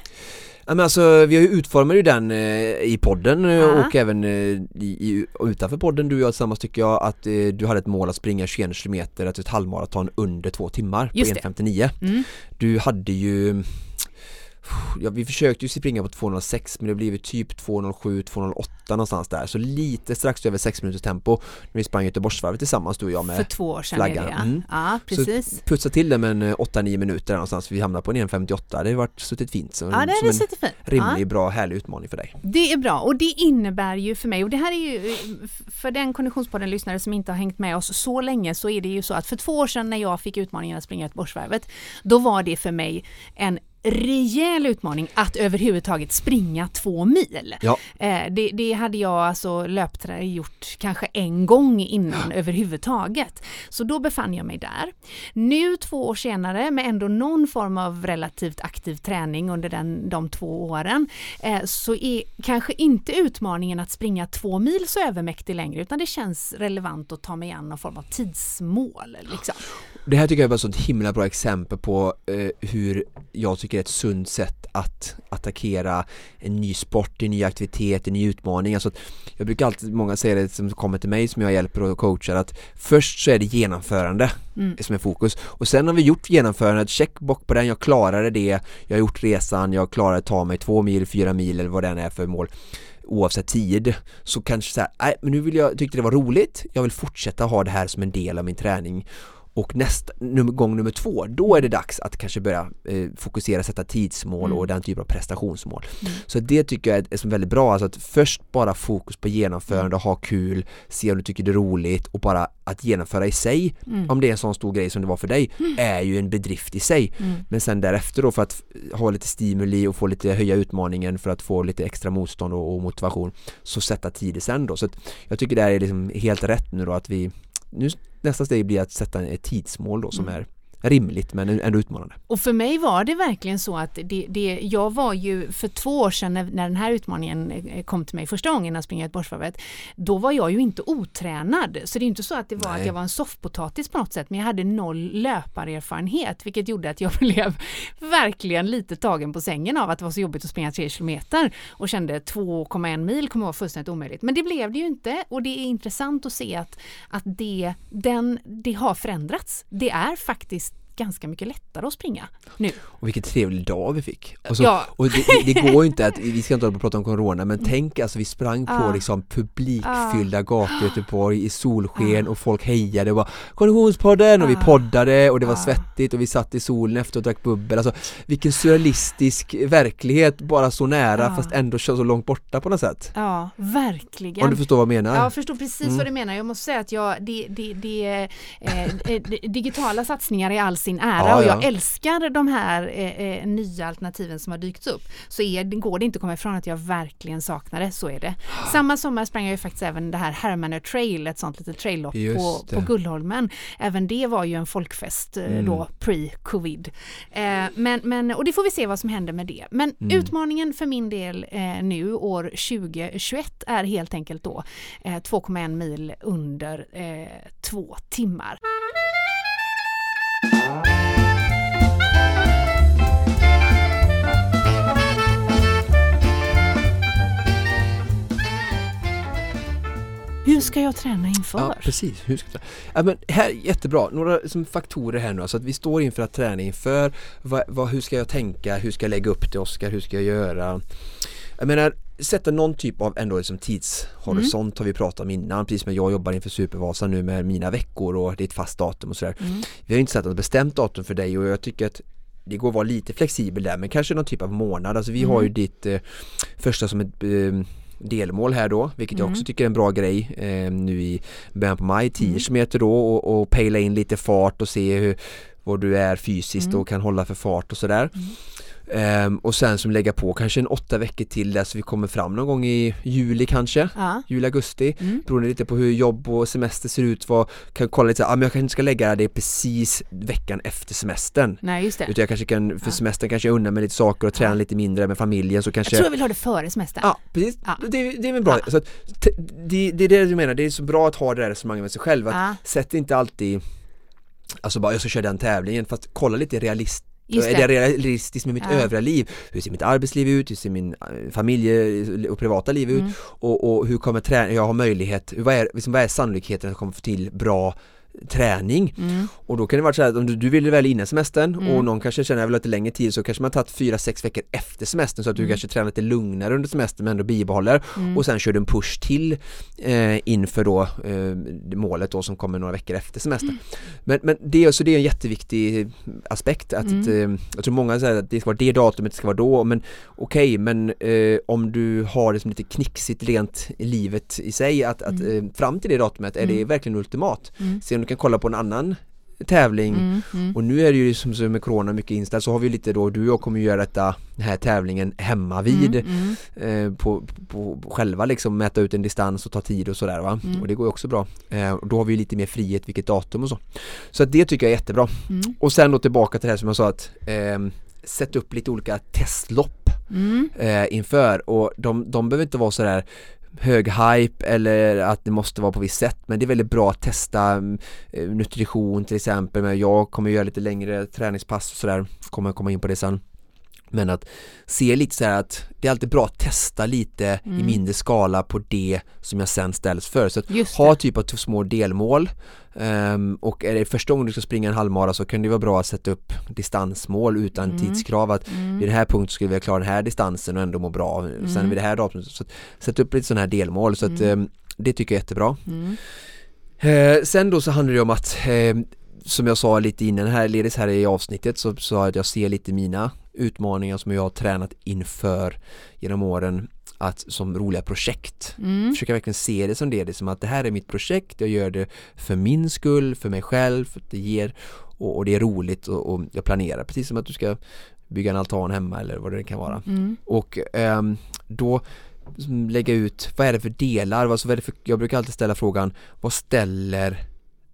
Ja, men alltså, vi har ju utformat ju den eh, i podden eh, och även eh, i, i, utanför podden, du och jag tillsammans tycker jag att eh, du hade ett mål att springa 21 km, alltså ett halvmaraton under två timmar Just på 1.59. Mm. Du hade ju ja, vi försökte ju springa på 206 men det blev typ 207, 208 någonstans där så lite strax över 6 minuters tempo när vi sprang Göteborgsvarvet tillsammans du och jag med För två år sedan flaggan. det ja. Mm. ja precis. Så putsa till det med en 8-9 eh, minuter någonstans vi hamnade på en 1.58 det har varit suttit fint så, Ja det har suttit fint. Rimlig, ja. bra, härlig utmaning för dig. Det är bra och det innebär ju för mig och det här är ju för den konditionspodden lyssnare som inte har hängt med oss så länge så är det ju så att för två år sedan när jag fick utmaningen att springa Göteborgsvarvet då var det för mig en rejäl utmaning att överhuvudtaget springa två mil. Ja. Eh, det, det, hade jag alltså löpt gjort kanske en gång innan ja. överhuvudtaget. Så då befann jag mig där. Nu två år senare med ändå någon form av relativt aktiv träning under den, de två åren eh, så är kanske inte utmaningen att springa två mil så övermäktig längre utan det känns relevant att ta mig an någon form av tidsmål. Liksom. Det här tycker jag är ett himla bra exempel på eh, hur jag tycker är ett sunt sätt att attackera en ny sport, en ny aktivitet, en ny utmaning. Alltså jag brukar alltid, många säger det som kommer till mig som jag hjälper och coachar att först så är det genomförande mm. som är fokus och sen har vi gjort genomförandet, check bock på den, jag klarade det, jag har gjort resan, jag klarade att ta mig två mil, fyra mil eller vad den är för mål oavsett tid så kanske så här, nej men nu vill jag, tyckte det var roligt, jag vill fortsätta ha det här som en del av min träning och nästa num gång nummer två, då är det dags att kanske börja eh, fokusera, sätta tidsmål Mm. och den typen av prestationsmål. Mm. Så det tycker jag är, är som väldigt bra, alltså att först bara fokus på genomförande, Mm. ha kul, se om du tycker det är roligt och bara att genomföra i sig, Mm. om det är en sån stor grej som det var för dig, är ju en bedrift i sig. Mm. Men sen därefter då för att ha lite stimuli och få lite höja utmaningen för att få lite extra motstånd och, och motivation så sätta tid sen då. Så jag tycker det här är liksom helt rätt nu då att vi nu nästa steg blir att sätta ett tidsmål då som Mm. är rimligt men ändå utmanande. Och för mig var det verkligen så att det, det, jag var ju för två år sedan när, när den här utmaningen eh, kom till mig första gången att springa Göteborgsvarvet, då var jag ju inte otränad. Så det är inte så att det var Nej. att jag var en soffpotatis på något sätt, men jag hade noll löparerfarenhet, vilket gjorde att jag blev verkligen lite tagen på sängen av att det var så jobbigt att springa tre kilometer och kände 2,1 mil kommer att vara fullständigt omöjligt. Men det blev det ju inte och det är intressant att se att, att det, den, det har förändrats. Det är faktiskt ganska mycket lättare att springa nu. Och vilken trevlig dag vi fick. Och, så, Ja. och det, det går ju inte att, vi ska inte hålla på och prata om corona men tänk alltså vi sprang på Ah. liksom publikfyllda gator i Göteborg i solsken och folk hejade och bara Konditionspodden och vi Ah. poddade och det var Ah. svettigt och vi satt i solen efter och drack bubbel. Alltså vilken surrealistisk verklighet bara så nära Ah. fast ändå så långt borta på något sätt. Ja, verkligen. Om du förstår vad jag menar? Ja, jag förstår precis Mm. vad du menar. Jag måste säga att jag, det, det, det, eh, eh, digitala satsningar i all sin ära Ja, och ja. jag älskar de här eh, eh, nya alternativen som har dykt upp. Så är, går det inte att komma ifrån att jag verkligen saknar det, så är det. Samma sommar sprang jag ju faktiskt även det här Hermanö trail, ett sånt litet traillopp på, på. Gullholmen. Även det var ju en folkfest eh, Mm. då, pre-covid. Eh, men, men, och det får vi se vad som händer med det. Men Mm. utmaningen för min del eh, nu år 2021 är helt enkelt då eh, 2,1 mil under eh, två timmar. Ska jag träna inför? Ja, precis. Hur ska jag... ja, men här, jättebra, några som faktorer här nu, alltså att vi står inför att träna inför, vad, vad, hur ska jag tänka, hur ska jag lägga upp det Oskar, hur ska jag göra? Jag menar, sätta någon typ av ändå liksom tidshorisont har vi pratat om innan, precis som jag jobbar inför Supervasa nu med mina veckor och det är ett fast datum och sådär. Mm. Vi har inte satt något bestämt datum för dig och jag tycker att det går att vara lite flexibel där men kanske någon typ av månad. Alltså vi har ju ditt eh, första som ett eh, delmål här då, vilket jag Mm. också tycker är en bra grej eh, nu i början på maj, 10 Mm. km då och, och pejla in lite fart och se hur, vad du är fysiskt Mm. och kan hålla för fart och sådär. Mm. Ehm, och sen som lägga på kanske en åtta veckor till där så vi kommer fram någon gång i juli kanske, Ja. juli, augusti Mm. beroende lite på hur jobb och semester ser ut, vad, kan kolla lite så här, ah, men jag kanske ska lägga det precis veckan efter semestern Nej, just det. utan jag kanske kan, för Ja. semestern kanske jag unnar mig lite saker och träna Ja. lite mindre med familjen så Jag kanske tror jag vill ha det före semestern. Ja, precis. Ja. Det, det är väl bra. Så att, det, det är det du menar, det är så bra att ha det där resonemanget med sig själv. Att Sätt inte alltid Alltså bara jag ska köra den tävlingen fast kolla lite realist just är det. realistiskt med mitt Ja. övriga liv? Hur ser mitt arbetsliv ut? Hur ser min eh, familje och privata liv ut? Mm. Och, och hur kommer trä- jag ha möjlighet, vad är, liksom, vad är sannolikheten att jag kommer få till bra träning? Mm. Och då kan det vara så här att om du, du vill det väl innan semestern Mm. och någon kanske känner att jag vill ha lite längre tid så kanske man tagit fyra sex veckor efter semestern så att du Mm. kanske tränar lite lugnare under semestern men ändå bibehåller Mm. och sen kör du en push till eh, inför då eh, målet då som kommer några veckor efter semestern. Mm. Men, men det, så det är en jätteviktig aspekt att Mm. eh, jag tror många säger att det ska vara det datumet, det ska vara då men okej men eh, om du har det som lite knixigt rent i livet i sig att, att eh, fram till det datumet är det verkligen ultimat. Mm. Se om du kan kolla på en annan tävling Mm. Mm. och nu är det ju som som med corona mycket inställt så har vi lite då, du och jag kommer göra detta, den här tävlingen hemma vid Mm. Mm. eh, på, på, själva liksom mäta ut en distans och ta tid och sådär va Mm. och det går ju också bra eh, och då har vi lite mer frihet vilket datum och så så att det tycker jag är jättebra Mm. och sen då tillbaka till det här som jag sa att eh, sätt upp lite olika testlopp Mm. eh, inför och de, de behöver inte vara sådär hög hype eller att det måste vara på visst sätt men det är väldigt bra att testa mm, eh, nutrition till exempel men jag kommer göra lite längre träningspass och sådär kommer komma in på det sen men att se lite så här att det är alltid bra att testa lite i Mm. mindre skala på det som jag sen ställs för så att ha typ av små delmål Ehm, och är det första gången du ska springa en halvmara så kan det vara bra att sätta upp distansmål utan Mm. tidskrav att Mm. vid den här punkten skulle vi klara den här distansen och ändå må bra sen Mm. vid det här datumet så att, sätt upp lite sådana här delmål så att ehm, det tycker jag är jättebra Mm. Eh, sen då så handlar det om att eh, som jag sa lite innan här, ledis här i avsnittet så sa jag att jag ser lite mina utmaningar som jag har tränat inför genom åren att som roliga projekt. Mm. Försöka verkligen se det som det, det är som att det här är mitt projekt, jag gör det för min skull, för mig själv, för att det ger och, och det är roligt och, och, jag planerar precis som att du ska bygga en altan hemma eller vad det kan vara. Mm. Och um, då lägga ut, vad är det för delar? Alltså, vad är det för, jag brukar alltid ställa frågan, vad ställer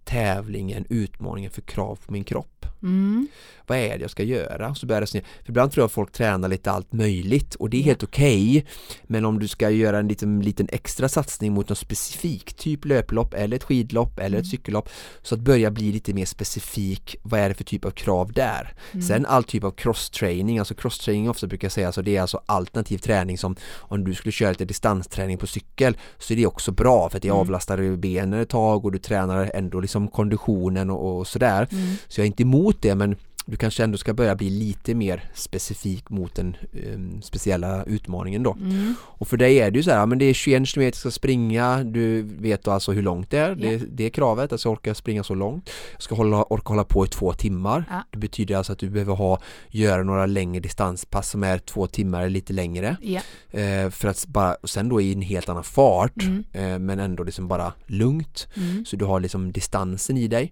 tävlingen, utmaningen för krav på min kropp? Mm. Vad är det jag ska göra? Så börjar jag resonera. För ibland tror jag att folk tränar lite allt möjligt och det är yeah. helt okej. Okay, men om du ska göra en liten, liten extra satsning mot något specifikt, typ löplopp eller ett skidlopp eller mm. ett cykellopp. Så att börja bli lite mer specifik, vad är det för typ av krav där? Mm. Sen all typ av crosstraining, alltså crosstraining ofta brukar jag säga, alltså det är alltså alternativ träning som om du skulle köra lite distansträning på cykel så är det också bra för att det mm. avlastar benen ett tag och du tränar ändå liksom konditionen och, och sådär. Mm. Så jag är inte emot det men du kanske ändå ska börja bli lite mer specifik mot den um, speciella utmaningen då. Mm. Och för dig är det ju så här, men det är 21 km ska springa, du vet då alltså hur långt det är, yeah. det, det, är kravet, alltså jag orkar springa så långt. Jag ska hålla, orka hålla på i två timmar. Ja. Det betyder alltså att du behöver ha, göra några längre distanspass som är två timmar eller lite längre. Yeah. Eh, för att bara, sen då i en helt annan fart, mm. eh, men ändå liksom bara lugnt. Mm. Så du har liksom distansen i dig.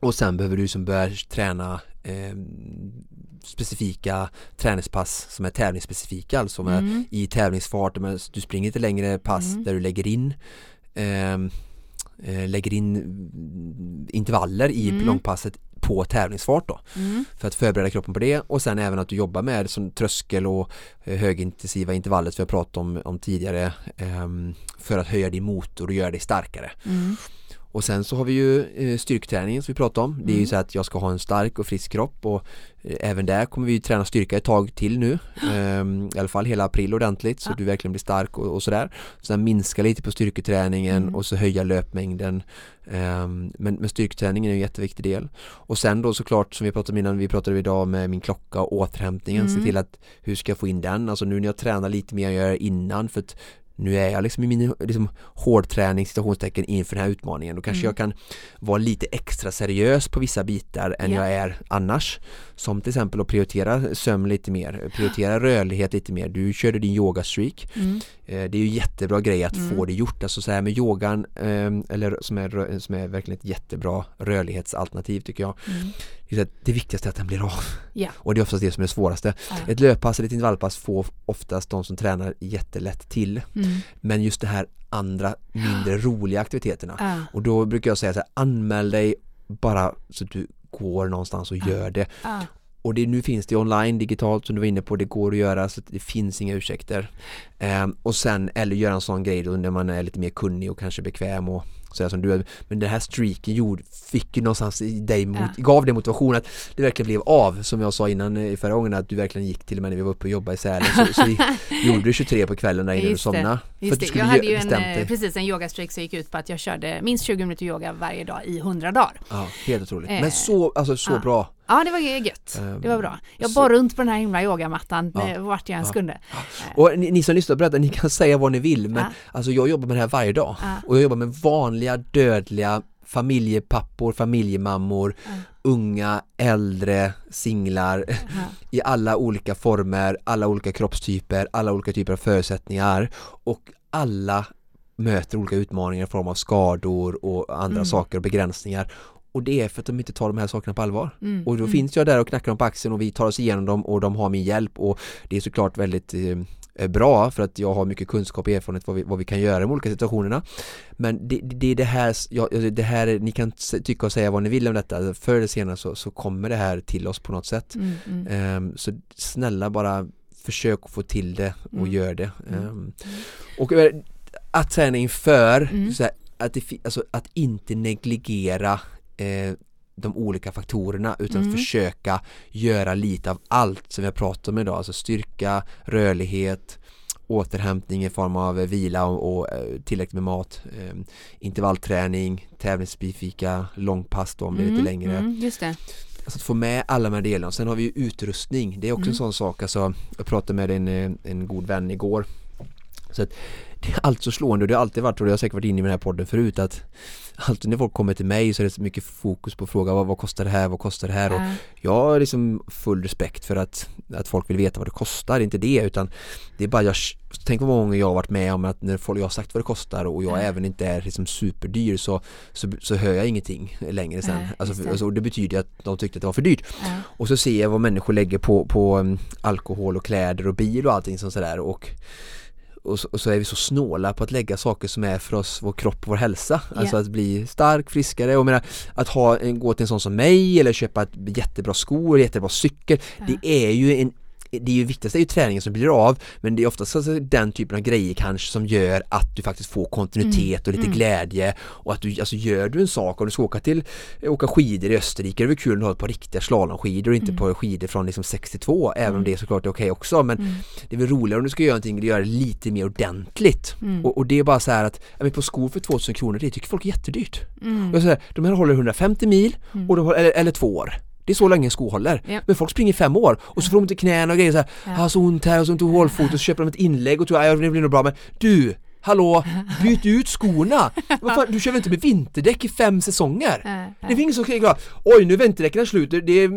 Och sen behöver du som börja träna eh, specifika träningspass som är tävlingsspecifika, alltså med, Mm. i tävlingsfart, men du springer inte längre pass Mm. där du lägger in eh, eh, lägger in intervaller i Mm. långpasset på tävlingsfart då Mm. för att förbereda kroppen på det och sen även att du jobbar med som tröskel och eh, högintensiva intervallet som jag pratade om, om tidigare ehm, för att höja din motor och göra dig starkare. Mm. Och sen så har vi ju eh, styrketräningen som vi pratade om. Det är ju Mm. så att jag ska ha en stark och frisk kropp och eh, även där kommer vi träna styrka ett tag till nu. Ehm, I alla fall hela april ordentligt så du verkligen blir stark och, och sådär. Sen minska lite på styrketräningen Mm. och så höja löpmängden. Ehm, men, men styrketräningen är en jätteviktig del. Och sen då såklart som vi pratade om innan, vi pratade idag med min klocka och återhämtningen. Mm. Se till att hur ska jag få in den? Alltså nu när jag tränar lite mer än jag gör innan för att nu är jag liksom i min liksom, hårdträning citationstecken inför den här utmaningen. Då kanske Mm. jag kan vara lite extra seriös på vissa bitar än Ja. jag är annars. Som till exempel att prioritera sömn lite mer, prioritera rörlighet lite mer. Du körde din yogastreak. Mm. Eh, Det är ju jättebra grej att Mm. få det gjort. Alltså så här med yogan, ehm, eller som är, som är verkligen ett jättebra rörlighetsalternativ tycker jag. Det, viktigaste är att den blir av. Ja. Och det är oftast det som är det svåraste. Ja. Ett löppass eller ett intervallpass får oftast de som tränar jättelätt till. Mm. Men just det här andra mindre roliga aktiviteterna. Ja. Och då brukar jag säga så här, anmäl dig bara så att du går någonstans och gör det. Och det, nu finns det online digitalt som du var inne på, det går att göra så att det finns inga ursäkter. Ehm, och sen, eller göra en sån grej då när man är lite mer kunnig och kanske bekväm och sådär som du är. Men den här streaken gjorde, fick ju någonstans i dig, mot, Ja. gav dig motivation att det verkligen blev av. Som jag sa innan eh, i förra gången att du verkligen gick till och med när vi var uppe och jobbade i Sälen så, så gjorde du 23 på kvällen där innan du Just somnade. För att du skulle Jag hade ju en, eh, dig. precis en yogastreak som gick ut på att jag körde minst 20 minuter yoga varje dag i 100 dagar. Ja, helt otroligt. Eh, Men så, alltså så ja. bra. Ja, det var gött. Ehm, Det var bra. Jag så- bar runt på den här himla yogamattan Ja. eh, vart jag än Ja. kunde. Och ni, ni som lyssnar berätta, ni kan säga vad ni vill men Ja. alltså jag jobbar med det här varje dag och jag jobbar med vanliga dödliga familjepappor, familjemammor, unga, äldre, singlar i alla olika former, alla olika kroppstyper, alla olika typer av förutsättningar och alla möter olika utmaningar i form av skador och andra Mm. saker och begränsningar och det är för att de inte tar de här sakerna på allvar. Mm. Och då mm. finns jag där och knackar dem på axeln och vi tar oss igenom dem och de har min hjälp och det är såklart väldigt eh, bra för att jag har mycket kunskap och erfarenhet vad vi, vad vi kan göra i de olika situationerna. Men det, det är det här, ja, det här, är- ni kan tycka och säga vad ni vill om detta, förr eller senare så, så kommer det här till oss på något sätt. Mm. Ehm, så snälla bara försök att få till det och Mm. gör det. Mm. Ehm, och eh, att träna inför, så här, att, det, alltså, att inte negligera eh, de olika faktorerna utan Mm. att försöka göra lite av allt som vi har pratat om idag, alltså styrka, rörlighet, återhämtning i form av vila och, och eh, tillräckligt med mat, eh, intervallträning, tävlingsspecifika långpass då om det är lite Mm, längre. Mm, just det. Alltså att få med alla de här delarna. Sen har vi ju utrustning. Det är också Mm. en sån sak. Alltså, jag pratade med en, eh, en god vän igår. Så att det är allt så slående och det har alltid varit och det har säkert varit inne i den här podden förut att alltid när folk kommer till mig så är det så mycket fokus på att fråga vad, vad kostar det här, vad kostar det här? Och jag har liksom full respekt för att, att folk vill veta vad det kostar, det är inte det utan det är bara jag Tänk vad många gånger jag har varit med om att när folk, jag har sagt vad det kostar och jag även inte är liksom superdyr så, så, så hör jag ingenting längre sen. alltså, det. Alltså, det betyder att de tyckte att det var för dyrt. Och så ser jag vad människor lägger på, på um, alkohol och kläder och bil och allting sånt sådär och och så, och så, är vi så snåla på att lägga saker som är för oss, vår kropp och vår hälsa. Yeah. Alltså att bli stark, friskare och menar, att ha, gå till en sån som mig eller köpa ett jättebra skor, jättebra cykel. Yeah. Det är ju en det är ju viktigast är ju träningen som blir av men det är oftast alltså den typen av grejer kanske som gör att du faktiskt får kontinuitet och lite mm. glädje och att du, alltså gör du en sak och du ska åka till åka skidor i Österrike, det är väl kul att ha ett par riktiga slalomskidor och inte mm. på skidor från liksom 62 även om mm. det är såklart är okej okay också men mm. det är väl roligare om du ska göra någonting, göra det lite mer ordentligt mm. och, och, det är bara så här att, ja, men på skor för 2000 kronor det tycker folk är jättedyrt. Mm. Och så här, de här håller 150 mil och de, eller, eller två år det är så länge en sko håller. Ja. Men folk springer i fem år och så får de inte knäna och grejer så här, ja. har så ont här och så ont i hålfot och så köper de ett inlägg och tror att det blir nog bra men du Hallå, byt ut skorna! Fan, du kör väl inte med vinterdäck i fem säsonger? Äh, det finns så glad. Oj, nu är vinterdäcken slut, det är,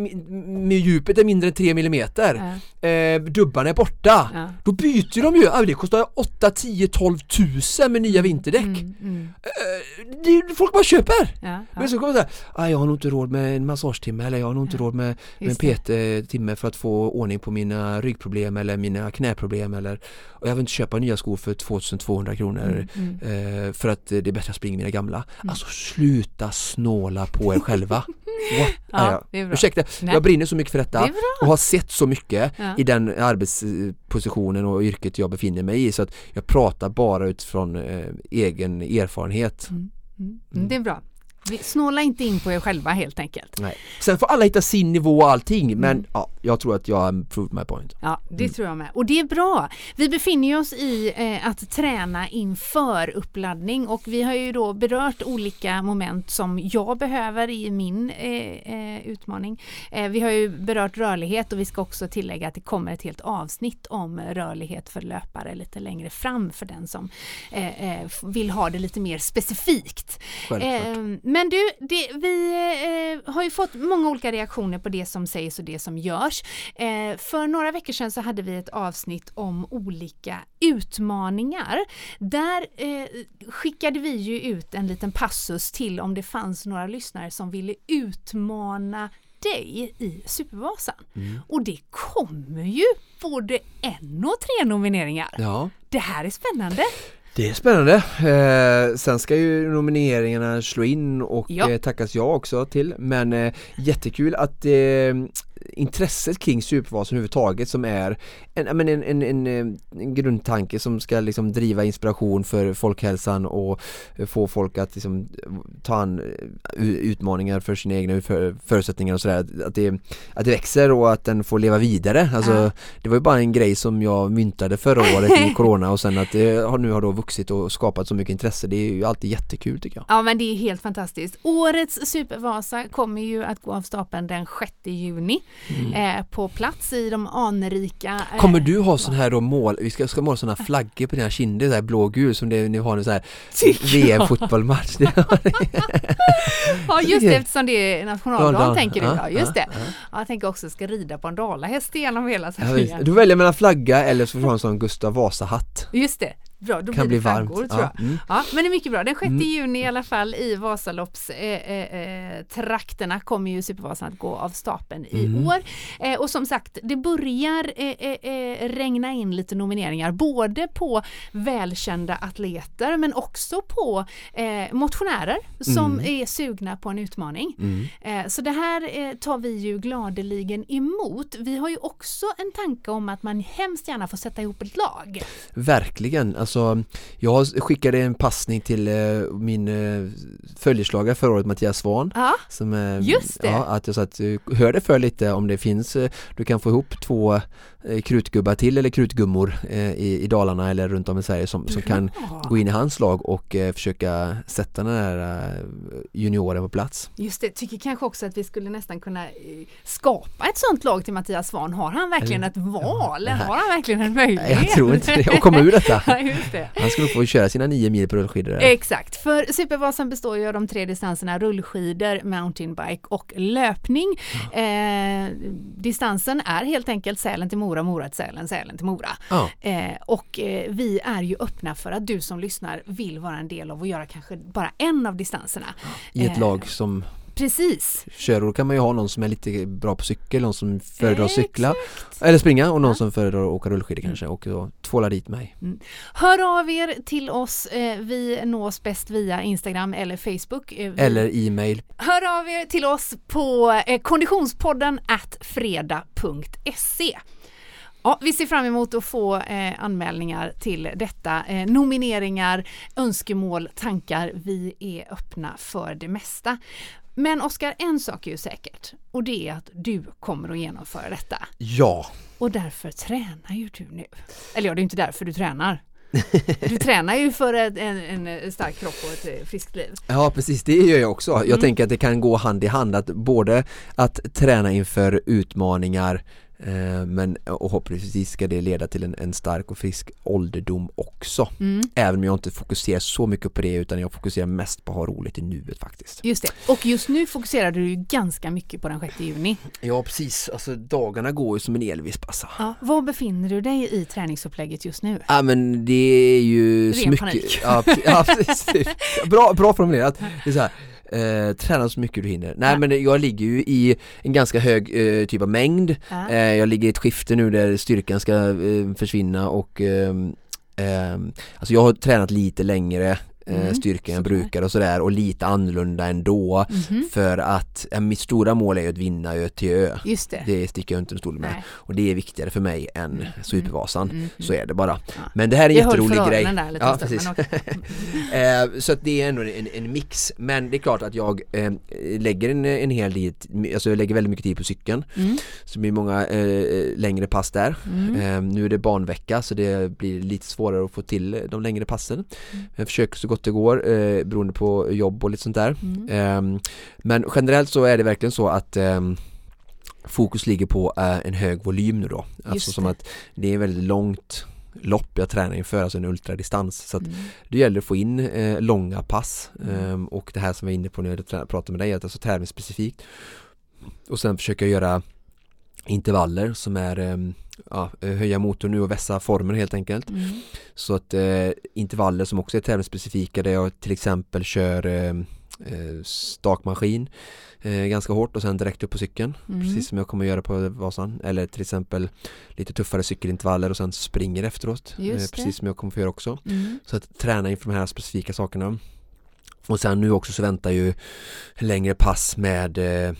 med djupet är mindre än 3 millimeter. Äh. dubbarna är borta. Äh. Då byter de ju, det kostar 8, 10, 12 tusen med nya vinterdäck. Mm, mm. Eh, det, folk bara köper! Ja, Men så kommer det såhär, jag har nog inte råd med en massagetimme eller jag har nog inte råd med, med en PT-timme för att få ordning på mina ryggproblem eller mina knäproblem eller och jag vill inte köpa nya skor för 2200 kronor mm, mm. Eh, för att det är bättre att springa mina gamla. Mm. Alltså sluta snåla på er själva. What? Ja, det är bra. Ursäkta, Nej. jag brinner så mycket för detta och har sett så mycket ja. i den arbetspositionen och yrket jag befinner mig i så att jag pratar bara utifrån eh, egen erfarenhet. Mm. mm. Det är bra. Snåla inte in på er själva helt enkelt. Nej. Sen får alla hitta sin nivå och allting men mm. ja, jag tror att jag har proved my point. Ja, det mm. tror jag med. Och det är bra. Vi befinner oss i eh, att träna inför uppladdning och vi har ju då berört olika moment som jag behöver i min eh, eh, utmaning. Eh, vi har ju berört rörlighet och vi ska också tillägga att det kommer ett helt avsnitt om rörlighet för löpare lite längre fram för den som eh, eh, vill ha det lite mer specifikt. Självklart. Men du, det, vi eh, har ju fått många olika reaktioner på det som sägs och det som görs. Eh, för några veckor sedan så hade vi ett avsnitt om olika utmaningar. Där eh, skickade vi ju ut en liten passus till om det fanns några lyssnare som ville utmana dig i Supervasan. Mm. Och det kommer ju både en och tre nomineringar. Ja. Det här är spännande. Det är spännande. Eh, sen ska ju nomineringarna slå in och ja. eh, tackas jag också till men eh, jättekul att eh, intresset kring supervasen överhuvudtaget som är en, en, en, en, en grundtanke som ska liksom driva inspiration för folkhälsan och få folk att liksom ta an eh, utmaningar för sina egna förutsättningar och sådär. Att det, att det växer och att den får leva vidare. Alltså ja. det var ju bara en grej som jag myntade förra året i corona och sen att det har, nu har då vuxit och skapat så mycket intresse. Det är ju alltid jättekul tycker jag. Ja men det är helt fantastiskt. Årets Supervasa kommer ju att gå av stapeln den 6 juni mm. eh, på plats i de anrika eh, Kommer du ha sån här då mål, vi ska, ska måla såna flaggor på dina kinder, så här blågul som det, ni har en sån här VM-fotbollmatch Ja just det eftersom det är nationaldagen tänker du, ja just det. ja, Jag tänker också ska rida på en dalahäst genom hela Sverige ja, Du väljer mellan flagga eller så får du ha en sån Gustav Vasa-hatt. Just det, Bra, då kan blir det flaggor varmt. tror jag. Ja, mm. ja, men det är mycket bra. Den 6 mm. juni i alla fall i Vasaloppstrakterna eh, eh, eh kommer ju Supervasan att gå av stapeln i mm. år. Eh, och som sagt, det börjar eh, eh, regna in lite nomineringar både på välkända atleter men också på motionärer som mm. är sugna på en utmaning. Mm. så det här tar vi ju gladeligen emot. Vi har ju också en tanke om att man hemskt gärna får sätta ihop ett lag. Verkligen. Alltså Alltså, jag skickade en passning till eh, min eh, följeslagare förra året, Mattias Svan. Ja, som, eh, just det. Ja, att jag sa att hör det för lite om det finns, du kan få ihop två krutgubbar till eller krutgummor eh, i, i Dalarna eller runt om i Sverige som, som kan gå in i hans lag och eh, försöka sätta den här eh, junioren på plats. Just det, tycker kanske också att vi skulle nästan kunna eh, skapa ett sånt lag till Mattias Svahn. Har han verkligen ett val? Ja. Har han verkligen en möjlighet? Jag tror inte det, och komma ur detta. Ja, det. Han skulle få köra sina nio mil på rullskidor. Exakt, för Supervasan består ju av de tre distanserna rullskidor, mountainbike och löpning. Eh, distansen är helt enkelt Sälen till Mora, Mora till Sälen, Sälen till Mora. Ja. Eh, och eh, vi är ju öppna för att du som lyssnar vill vara en del av att göra kanske bara en av distanserna. I ett Eh, lag som Precis, kör och då kan man ju ha någon som är lite bra på cykel, någon som föredrar att cykla eller springa och någon som föredrar att åka rullskidor kanske och då tvåla dit mig. hör av er till oss. Eh, vi nås bäst via Instagram eller Facebook. Eh, vi- Eller e-mail. Hör av er till oss på eh, konditionspodden at freda.se. Ja, vi ser fram emot att få eh, anmälningar till detta. Eh, nomineringar, önskemål, tankar. Vi är öppna för det mesta. Men Oskar, en sak är ju säkert och det är att du kommer att genomföra detta. Ja, Och därför tränar ju du nu. Eller ja, det är inte därför du tränar. Du tränar ju för en, en stark kropp och ett eh, friskt liv. Ja precis, det gör jag också. Jag Mm. tänker att det kan gå hand i hand att både att träna inför utmaningar men och hoppningsvis ska det leda till en, en stark och frisk ålderdom också. Mm. Även om jag inte fokuserar så mycket på det utan jag fokuserar mest på att ha roligt i nuet faktiskt. Just det. Och just nu fokuserar du ju ganska mycket på den 6 juni. Ja precis, alltså dagarna går ju som en elvisp alltså. Ja, var befinner du dig i träningsupplägget just nu? Ja men det är ju Ren mycket panik. Ja precis Bra, bra formulerat Det är så här Eh, träna så mycket du hinner. Nej Ja. men jag ligger ju i en ganska hög eh, typ av mängd Ja. eh, Jag ligger i ett skifte nu där styrkan ska eh, försvinna och ehm, ehm, Alltså jag har tränat lite längre Mm, styrka än jag brukar och sådär och lite annorlunda ändå Mhm. För att eh, mitt stora mål är ju att vinna ö till ö Just det. Det sticker jag inte under stol med Nej. och det är viktigare för mig än Supervasan Mm, Så är det bara. Ja. Men det här är en Jag jätterolig grej. öronen där lite Ja, precis. okej. Eh, så det är ändå en, en mix. Men det är klart att jag eh, lägger en, en hel del, alltså jag lägger väldigt mycket tid på cykeln. Mm. Så det blir många eh, längre pass där. Mm. Eh, nu är det barnvecka så det blir lite svårare att få till de längre passen. Mm. Jag försöker så gott det går eh, beroende på jobb och lite sånt där. Mm. Ehm, men generellt så är det verkligen så att ehm, fokus ligger på eh, en hög volym nu då. Alltså Just som det. att det är väldigt långt lopp jag tränar inför, alltså en ultradistans. Så att Mm. det gäller att få in eh, långa pass. Ehm, och det här som jag var inne på när jag pratade med dig, att alltså tävlingsspecifikt. Och sen försöka göra intervaller som är ehm, ja, höja motorn nu och vässa formen helt enkelt. Mm. Så att eh, intervaller som också är tävlingsspecifika där jag till exempel kör eh, eh, stakmaskin eh, ganska hårt och sen direkt upp på cykeln Mm. precis som jag kommer göra på Vasan eller till exempel lite tuffare cykelintervaller och sen springer efteråt eh, precis som jag kommer få göra också Mm. så att träna inför de här specifika sakerna och sen nu också så väntar ju längre pass med eh,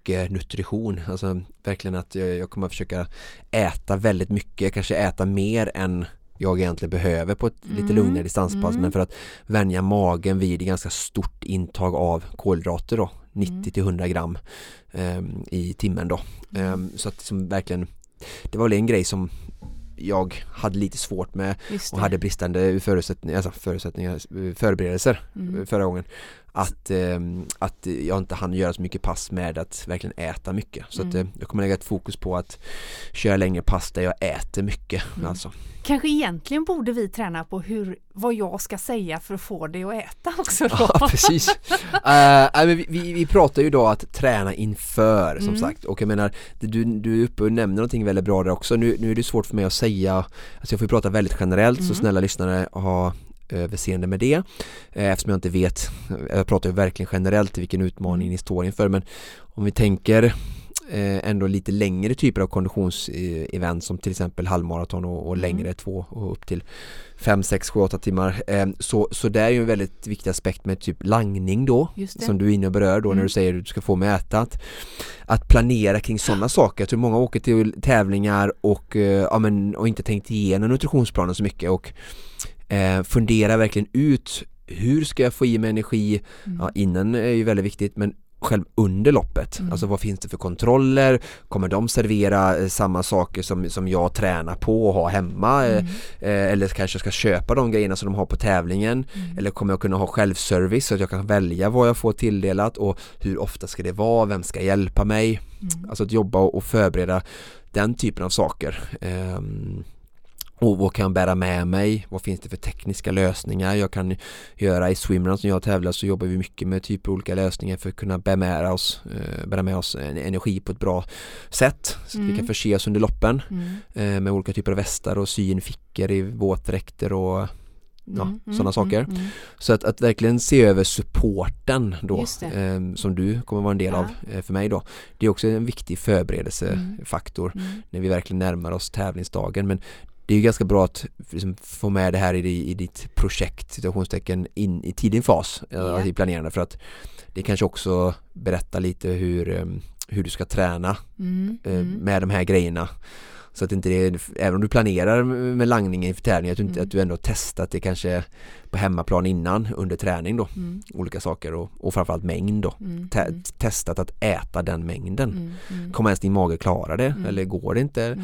mycket nutrition alltså verkligen att jag, jag kommer att försöka äta väldigt mycket, kanske äta mer än jag egentligen behöver på ett lite Mm, lugnare distanspass mm. men för att vänja magen vid ganska stort intag av kolhydrater då 90 Mm. till 100 gram ehm, i timmen då. Ehm, så att liksom verkligen det var väl en grej som jag hade lite svårt med och hade bristande förutsättningar, alltså förutsättningar, förberedelser Mm. förra gången att, ehm, att jag inte hann göra så mycket pass med att verkligen äta mycket så att Mm. eh, jag kommer lägga ett fokus på att köra längre pass där jag äter mycket Mm. alltså. Kanske egentligen borde vi träna på hur, vad jag ska säga för att få dig att äta också då. Ja precis. Eh, men vi, vi, vi pratar ju idag att träna inför som Mm. sagt och jag menar du, du är uppe och nämner någonting väldigt bra där också. Nu, nu är det svårt för mig att säga, alltså jag får prata väldigt generellt så Mm. snälla lyssnare ha överseende med det eh, eftersom jag inte vet, jag pratar ju verkligen generellt i vilken utmaning Mm. ni står inför men om vi tänker eh, ändå lite längre typer av konditionsevent som till exempel halvmaraton och, och Mm. längre två och upp till 5, 6, 7, 8 timmar eh, så, så det är ju en väldigt viktig aspekt med typ langning då som du är inne och berör då när Mm. du säger att du ska få mig att äta att, att planera kring sådana saker, jag tror många åker till tävlingar och, ja, men, och inte tänkt igenom nutritionsplanen så mycket och eh, fundera verkligen ut hur ska jag få i mig energi Mm. ja, innan är ju väldigt viktigt men själv under loppet. Mm. Alltså vad finns det för kontroller? Kommer de servera eh, samma saker som, som jag tränar på och har hemma? Mm. Eh, eller kanske ska köpa de grejerna som de har på tävlingen? Mm. Eller kommer jag kunna ha självservice så att jag kan välja vad jag får tilldelat och hur ofta ska det vara? Vem ska hjälpa mig? Mm. Alltså att jobba och förbereda den typen av saker. Um, och vad kan jag bära med mig? Vad finns det för tekniska lösningar jag kan göra i swimrun som jag tävlar så jobbar vi mycket med typ olika lösningar för att kunna bära med oss, eh, bära med oss energi på ett bra sätt så att mm. vi kan mm. förse oss under loppen mm. Eh, med olika typer av västar och sy in fickor i våtdräkter och ja, mm, sådana mm, saker. Mm, så att, att verkligen se över supporten då eh, som du kommer vara en del ja. av eh, för mig då. Det är också en viktig förberedelsefaktor när vi verkligen närmar oss tävlingsdagen men det är ganska bra att liksom, få med det här i, i ditt projekt situationstecken in i tidig fas yeah. i planerande för att det kanske också berättar lite hur, ehm, hur du ska träna mm, eh, mm. med de här grejerna så att inte det, även om du planerar med langning inför tävling, att du, mm. att du ändå testat det kanske på hemmaplan innan under träning då. Mm. Olika saker och, och framförallt mängd då. Mm. Te mm. testat att äta den mängden. Mm. Mm. Kommer ens din mage klara det eller går det inte?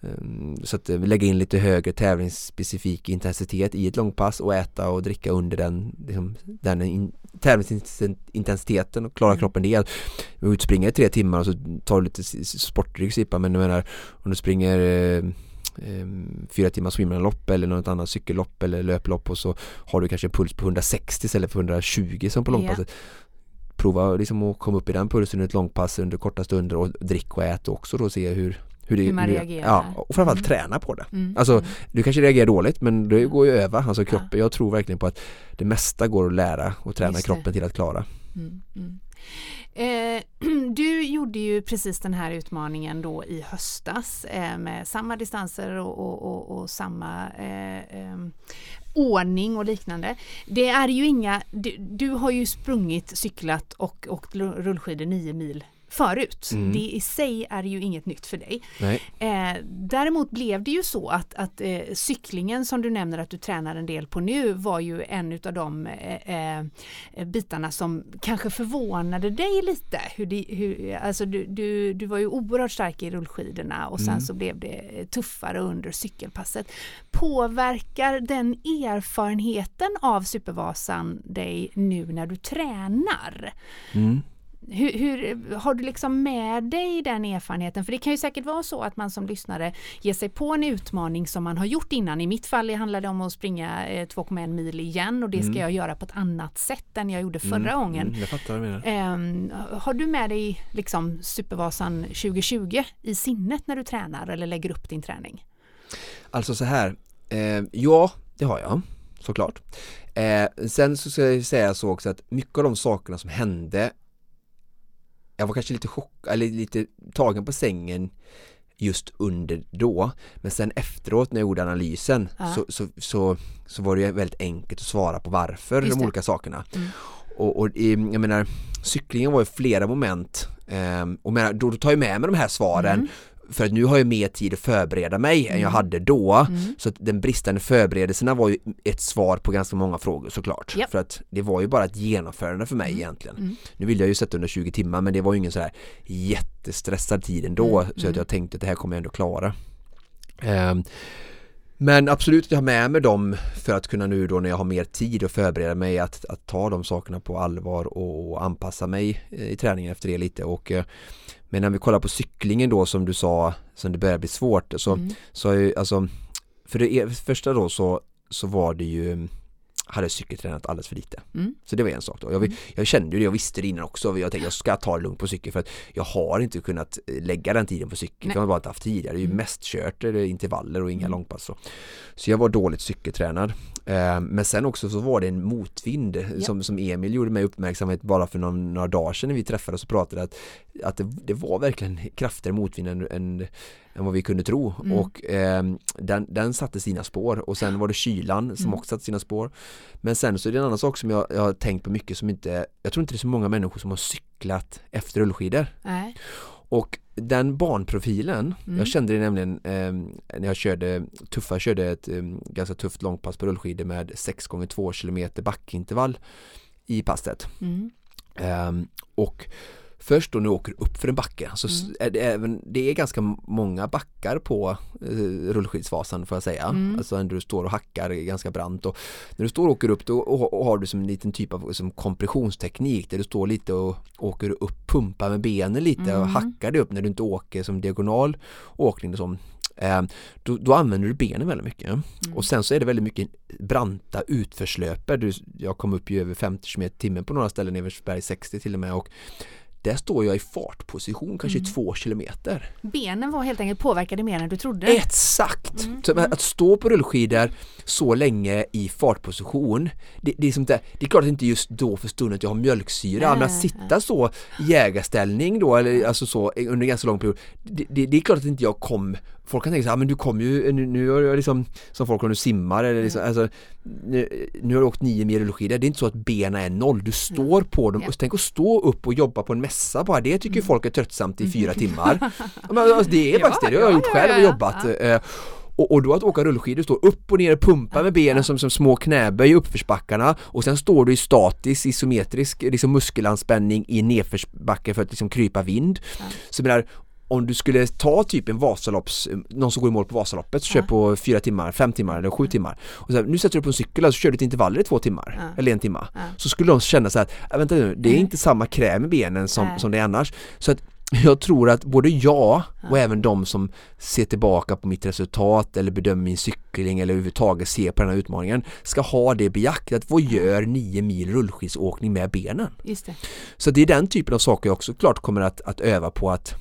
Um, så att eh, lägga in lite högre tävlingsspecifik intensitet i ett långpass och äta och dricka under den, liksom, den in, tävlingsintensiteten och klara kroppen det. Utspringa i tre timmar och så tar du lite sportdryck men jag menar om du springer eh, fyra timmars swimrunlopp eller något annat cykellopp eller löplopp och så har du kanske en puls på 160 istället för 120 som på långpasset. Ja. Prova liksom att komma upp i den pulsen under ett långpass under korta stunder och drick och ät också då och se hur hur, det, hur man reagerar. Ja, och framförallt mm. träna på det. Mm. Alltså, mm. du kanske reagerar dåligt men det går ju över, alltså kroppen. Ja. Jag tror verkligen på att det mesta går att lära och träna kroppen till att klara. Mm. Eh, du gjorde ju precis den här utmaningen då i höstas eh, med samma distanser och, och, och, och samma eh, eh ordning och liknande. Det är ju inga, du, du har ju sprungit, cyklat och åkt rullskidor nio mil förut. Mm. Det i sig är ju inget nytt för dig. Eh, däremot blev det ju så att, att eh, cyklingen som du nämner att du tränar en del på nu var ju en av de eh, eh, bitarna som kanske förvånade dig lite. Hur det, hur, alltså du, du, du var ju oerhört stark i rullskidorna och sen mm. så blev det tuffare under cykelpasset. Påverkar den erfarenheten av Supervasan dig nu när du tränar? Mm. Hur, hur, har du liksom med dig den erfarenheten? För det kan ju säkert vara så att man som lyssnare ger sig på en utmaning som man har gjort innan. I mitt fall handlade det om att springa 2,1 eh, mil igen och det ska mm. jag göra på ett annat sätt än jag gjorde förra mm. gången. Mm, jag fattar vad du um, har du med dig liksom Supervasan 2020 i sinnet när du tränar eller lägger upp din träning? Alltså så här, eh, ja det har jag såklart. Eh, sen så ska jag säga så också att mycket av de sakerna som hände jag var kanske lite chockad, eller lite tagen på sängen just under då. Men sen efteråt när jag gjorde analysen ja. så, så, så, så, var det väldigt enkelt att svara på varför de olika sakerna. Mm. Och, och, jag menar, cyklingen var ju flera moment eh, och menar, då, då tar jag med mig de här svaren mm för att nu har jag mer tid att förbereda mig mm. än jag mm. hade då mm. så att den bristande förberedelserna var ju ett svar på ganska många frågor såklart yep. för att det var ju bara ett genomförande för mig mm. egentligen mm. nu vill jag ju sätta under 20 timmar men det var ju ingen sådär jättestressad tid ändå mm. så att jag tänkte att det här kommer jag ändå klara um, men absolut att jag har med mig dem för att kunna nu då när jag har mer tid att förbereda mig att, att ta de sakerna på allvar och, och anpassa mig i träningen efter det lite och eh, men när vi kollar på cyklingen då som du sa som det börjar bli svårt så, mm. så är ju alltså för det första då så, så var det ju hade cykeltränat alldeles för lite. Mm. Så det var en sak då. Jag, mm. jag, kände ju det, jag visste det innan också. Jag tänkte jag ska ta det lugnt på cykel för att jag har inte kunnat eh, lägga den tiden på cykel. Jag har bara inte haft tid. Jag hade ju mm. mest kört intervaller och inga mm. långpass. Så. så jag var dåligt cykeltränad. Eh, men sen också så var det en motvind ja. som, som Emil gjorde mig uppmärksamhet bara för någon, några dagar sedan när vi träffades och pratade att, att det, det var verkligen kraftigare motvind än, än, än vad vi kunde tro mm. och eh, den, den satte sina spår och sen var det kylan som mm. också satte sina spår men sen så är det en annan sak som jag, jag har tänkt på mycket som inte jag tror inte det är så många människor som har cyklat efter rullskidor Nej. och den banprofilen, mm. jag kände det nämligen eh, när jag körde Tuffa körde ett eh, ganska tufft långpass på rullskidor med 6 gånger 2 km backintervall i passet. Mm. Um, och först när du åker upp för en backe så Mm. är det, även, det är ganska många backar på eh, rullskidsvasan får jag säga. Mm. Alltså när du står och hackar ganska brant och när du står och åker upp då och, och har du som en liten typ av som kompressionsteknik där du står lite och åker upp, pumpar med benen lite och Mm. hackar dig upp när du inte åker som diagonal åkning och. Eh, då, då använder du benen väldigt mycket. Mm. Och sen så är det väldigt mycket branta utförslöper. Du, jag kom upp i över 50 km i timmen på några ställen, Eversberg 60 till och med och där står jag i fartposition kanske Mm. två kilometer. Benen var helt enkelt påverkade mer än du trodde. Exakt! Mm, Så mm. att stå på rullskidor så länge i fartposition det, det, är som det, det är klart att inte just då för stunden att jag har mjölksyra Nej, men att sitta så i jägarställning då eller alltså så under en ganska lång period det, det, det är klart att inte jag kom Folk kan tänka så här, men du kom ju, nu, nu har jag liksom Som folk om du simmar eller liksom, alltså, nu, nu har du åkt nio mil rullskidor Det är inte så att benen är noll, du står på dem och tänk att stå upp och jobba på en mässa bara Det tycker ju folk är tröttsamt i fyra timmar Mm. Men, alltså, Det är Ja, faktiskt det, det har jag ja, gjort ja, själv ja, och ja. jobbat eh, och, och då att åka rullskidor, stå upp och ner och pumpa med benen som, som små knäböj i uppförsbackarna och sen står du i statisk isometrisk liksom muskelanspänning i nedförsbacke för att liksom krypa vind. Ja. Så menar, om du skulle ta typ en Vasalopps, någon som går i mål på Vasaloppet, kör Ja. på fyra timmar, fem timmar eller sju timmar och så här, nu sätter du på en cykel och så kör du ett intervaller i två timmar Ja. eller en timma Ja. så skulle de känna så här, "Äh, vänta nu, det är Nej. inte samma kräm i benen som, som det är annars. Så att jag tror att både jag och även de som ser tillbaka på mitt resultat eller bedömer min cykling eller överhuvudtaget ser på den här utmaningen ska ha det beaktat. Vad gör nio mil rullskidsåkning med benen? Just det. Så det är den typen av saker jag också klart kommer att, att öva på att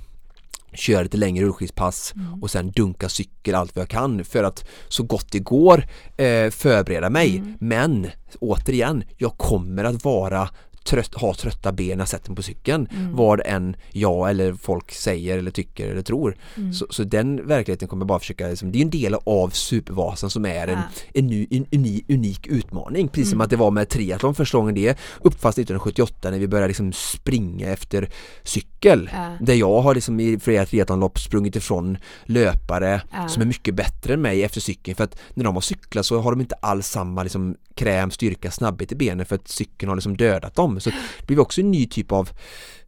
köra lite längre rullskidspass Mm. och sen dunka cykel allt vad jag kan för att så gott det går eh, förbereda mig. Mm. Men återigen, jag kommer att vara trött, ha trötta ben när jag sätter mig på cykeln Mm. vad än jag eller folk säger eller tycker eller tror. Mm. Så, så den verkligheten kommer bara försöka, liksom, det är en del av Supervasan som är en, Ja. en, ny, en unik, unik utmaning. Precis som Mm. att det var med triathlon första gången det uppfanns 1978 när vi började liksom springa efter cykel. Ja. Där jag har liksom i flera triathlonlopp sprungit ifrån löpare Ja. som är mycket bättre än mig efter cykeln för att när de har cyklat så har de inte alls samma liksom kräm, styrka, snabbhet i benen för att cykeln har liksom dödat dem. Så det blir också en ny typ av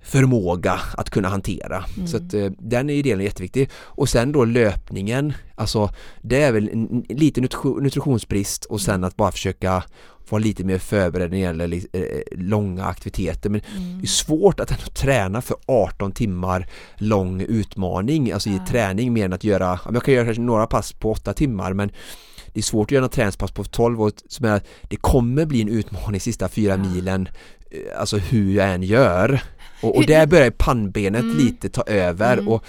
förmåga att kunna hantera. Mm. Så att eh, den är ju delen jätteviktig. Och sen då löpningen, alltså det är väl en, en, lite nutri- nutritionsbrist och sen att bara försöka vara lite mer förberedd när det gäller li- eh, långa aktiviteter. Men Mm. det är svårt att ändå träna för 18 timmar lång utmaning, alltså i Ja. träning mer än att göra, jag kan göra kanske några pass på 8 timmar men det är svårt att göra något träningspass på 12 och som är, det kommer bli en utmaning sista fyra Ja. milen eh, alltså hur jag än gör och, och där börjar pannbenet Mm. lite ta över Mm. och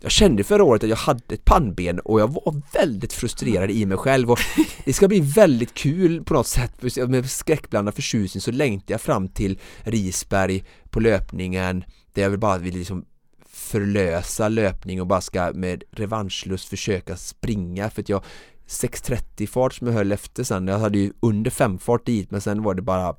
jag kände förra året att jag hade ett pannben och jag var väldigt frustrerad i mig själv och det ska bli väldigt kul på något sätt med skräckblandad förtjusning så längtar jag fram till Risberg på löpningen där jag vill bara vill liksom förlösa löpning och bara ska med revanschlust försöka springa för att jag 6.30 fart som jag höll efter sen, jag hade ju under 5 fart dit men sen var det bara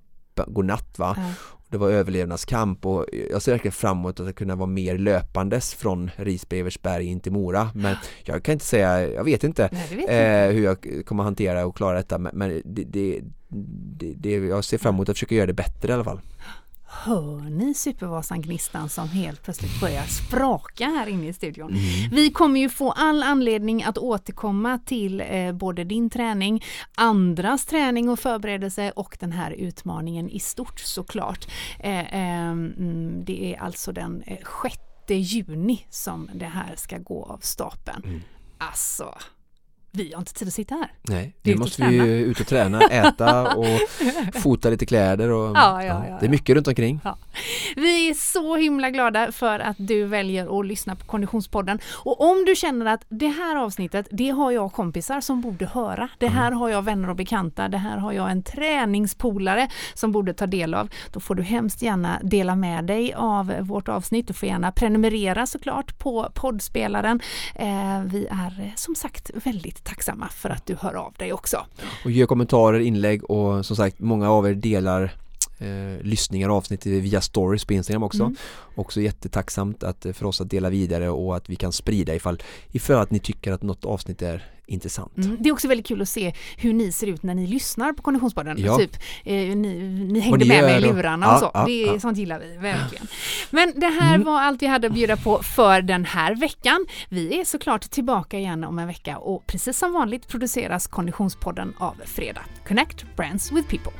godnatt va Ja. det var överlevnadskamp och jag ser verkligen fram emot att kunna vara mer löpandes från Risberg, Eversberg in till Mora men jag kan inte säga, jag vet inte Nej, vet eh, hur jag kommer hantera och klara detta men, men det, det, det, det, jag ser fram emot att försöka göra det bättre i alla fall. Hör ni Supervasan-gnistan som helt plötsligt börjar spraka här inne i studion? Mm. Vi kommer ju få all anledning att återkomma till eh, både din träning, andras träning och förberedelse och den här utmaningen i stort såklart. Eh, eh, det är alltså den eh, 6 juni som det här ska gå av stapeln. Mm. Alltså, vi har inte tid att sitta här. Nej, nu måste vi ju ut och träna, äta och fota lite kläder och Ja, ja, ja, det är mycket runt omkring. Vi är så himla glada för att du väljer att lyssna på Konditionspodden. Och om du känner att det här avsnittet, det har jag kompisar som borde höra. Det här har jag vänner och bekanta. Det här har jag en träningspolare som borde ta del av. Då får du hemskt gärna dela med dig av vårt avsnitt. Du får gärna prenumerera såklart på poddspelaren. Eh, vi är eh, som sagt väldigt tacksamma för att du hör av dig också. Och gör kommentarer, inlägg och som sagt många av er delar eh, lyssningar och avsnitt via stories på Instagram också. Mm. Också jättetacksamt att, för oss att dela vidare och att vi kan sprida ifall, ifall att ni tycker att något avsnitt är intressant. Mm. Det är också väldigt kul att se hur ni ser ut när ni lyssnar på Konditionspodden. Ja. Typ, eh, ni, ni hängde ni med mig i lurarna och, och så. Ja, det är, ja. Sånt gillar vi verkligen. Men det här mm. var allt vi hade att bjuda på för den här veckan. Vi är såklart tillbaka igen om en vecka och precis som vanligt produceras Konditionspodden av Fredag. Connect Brands with People.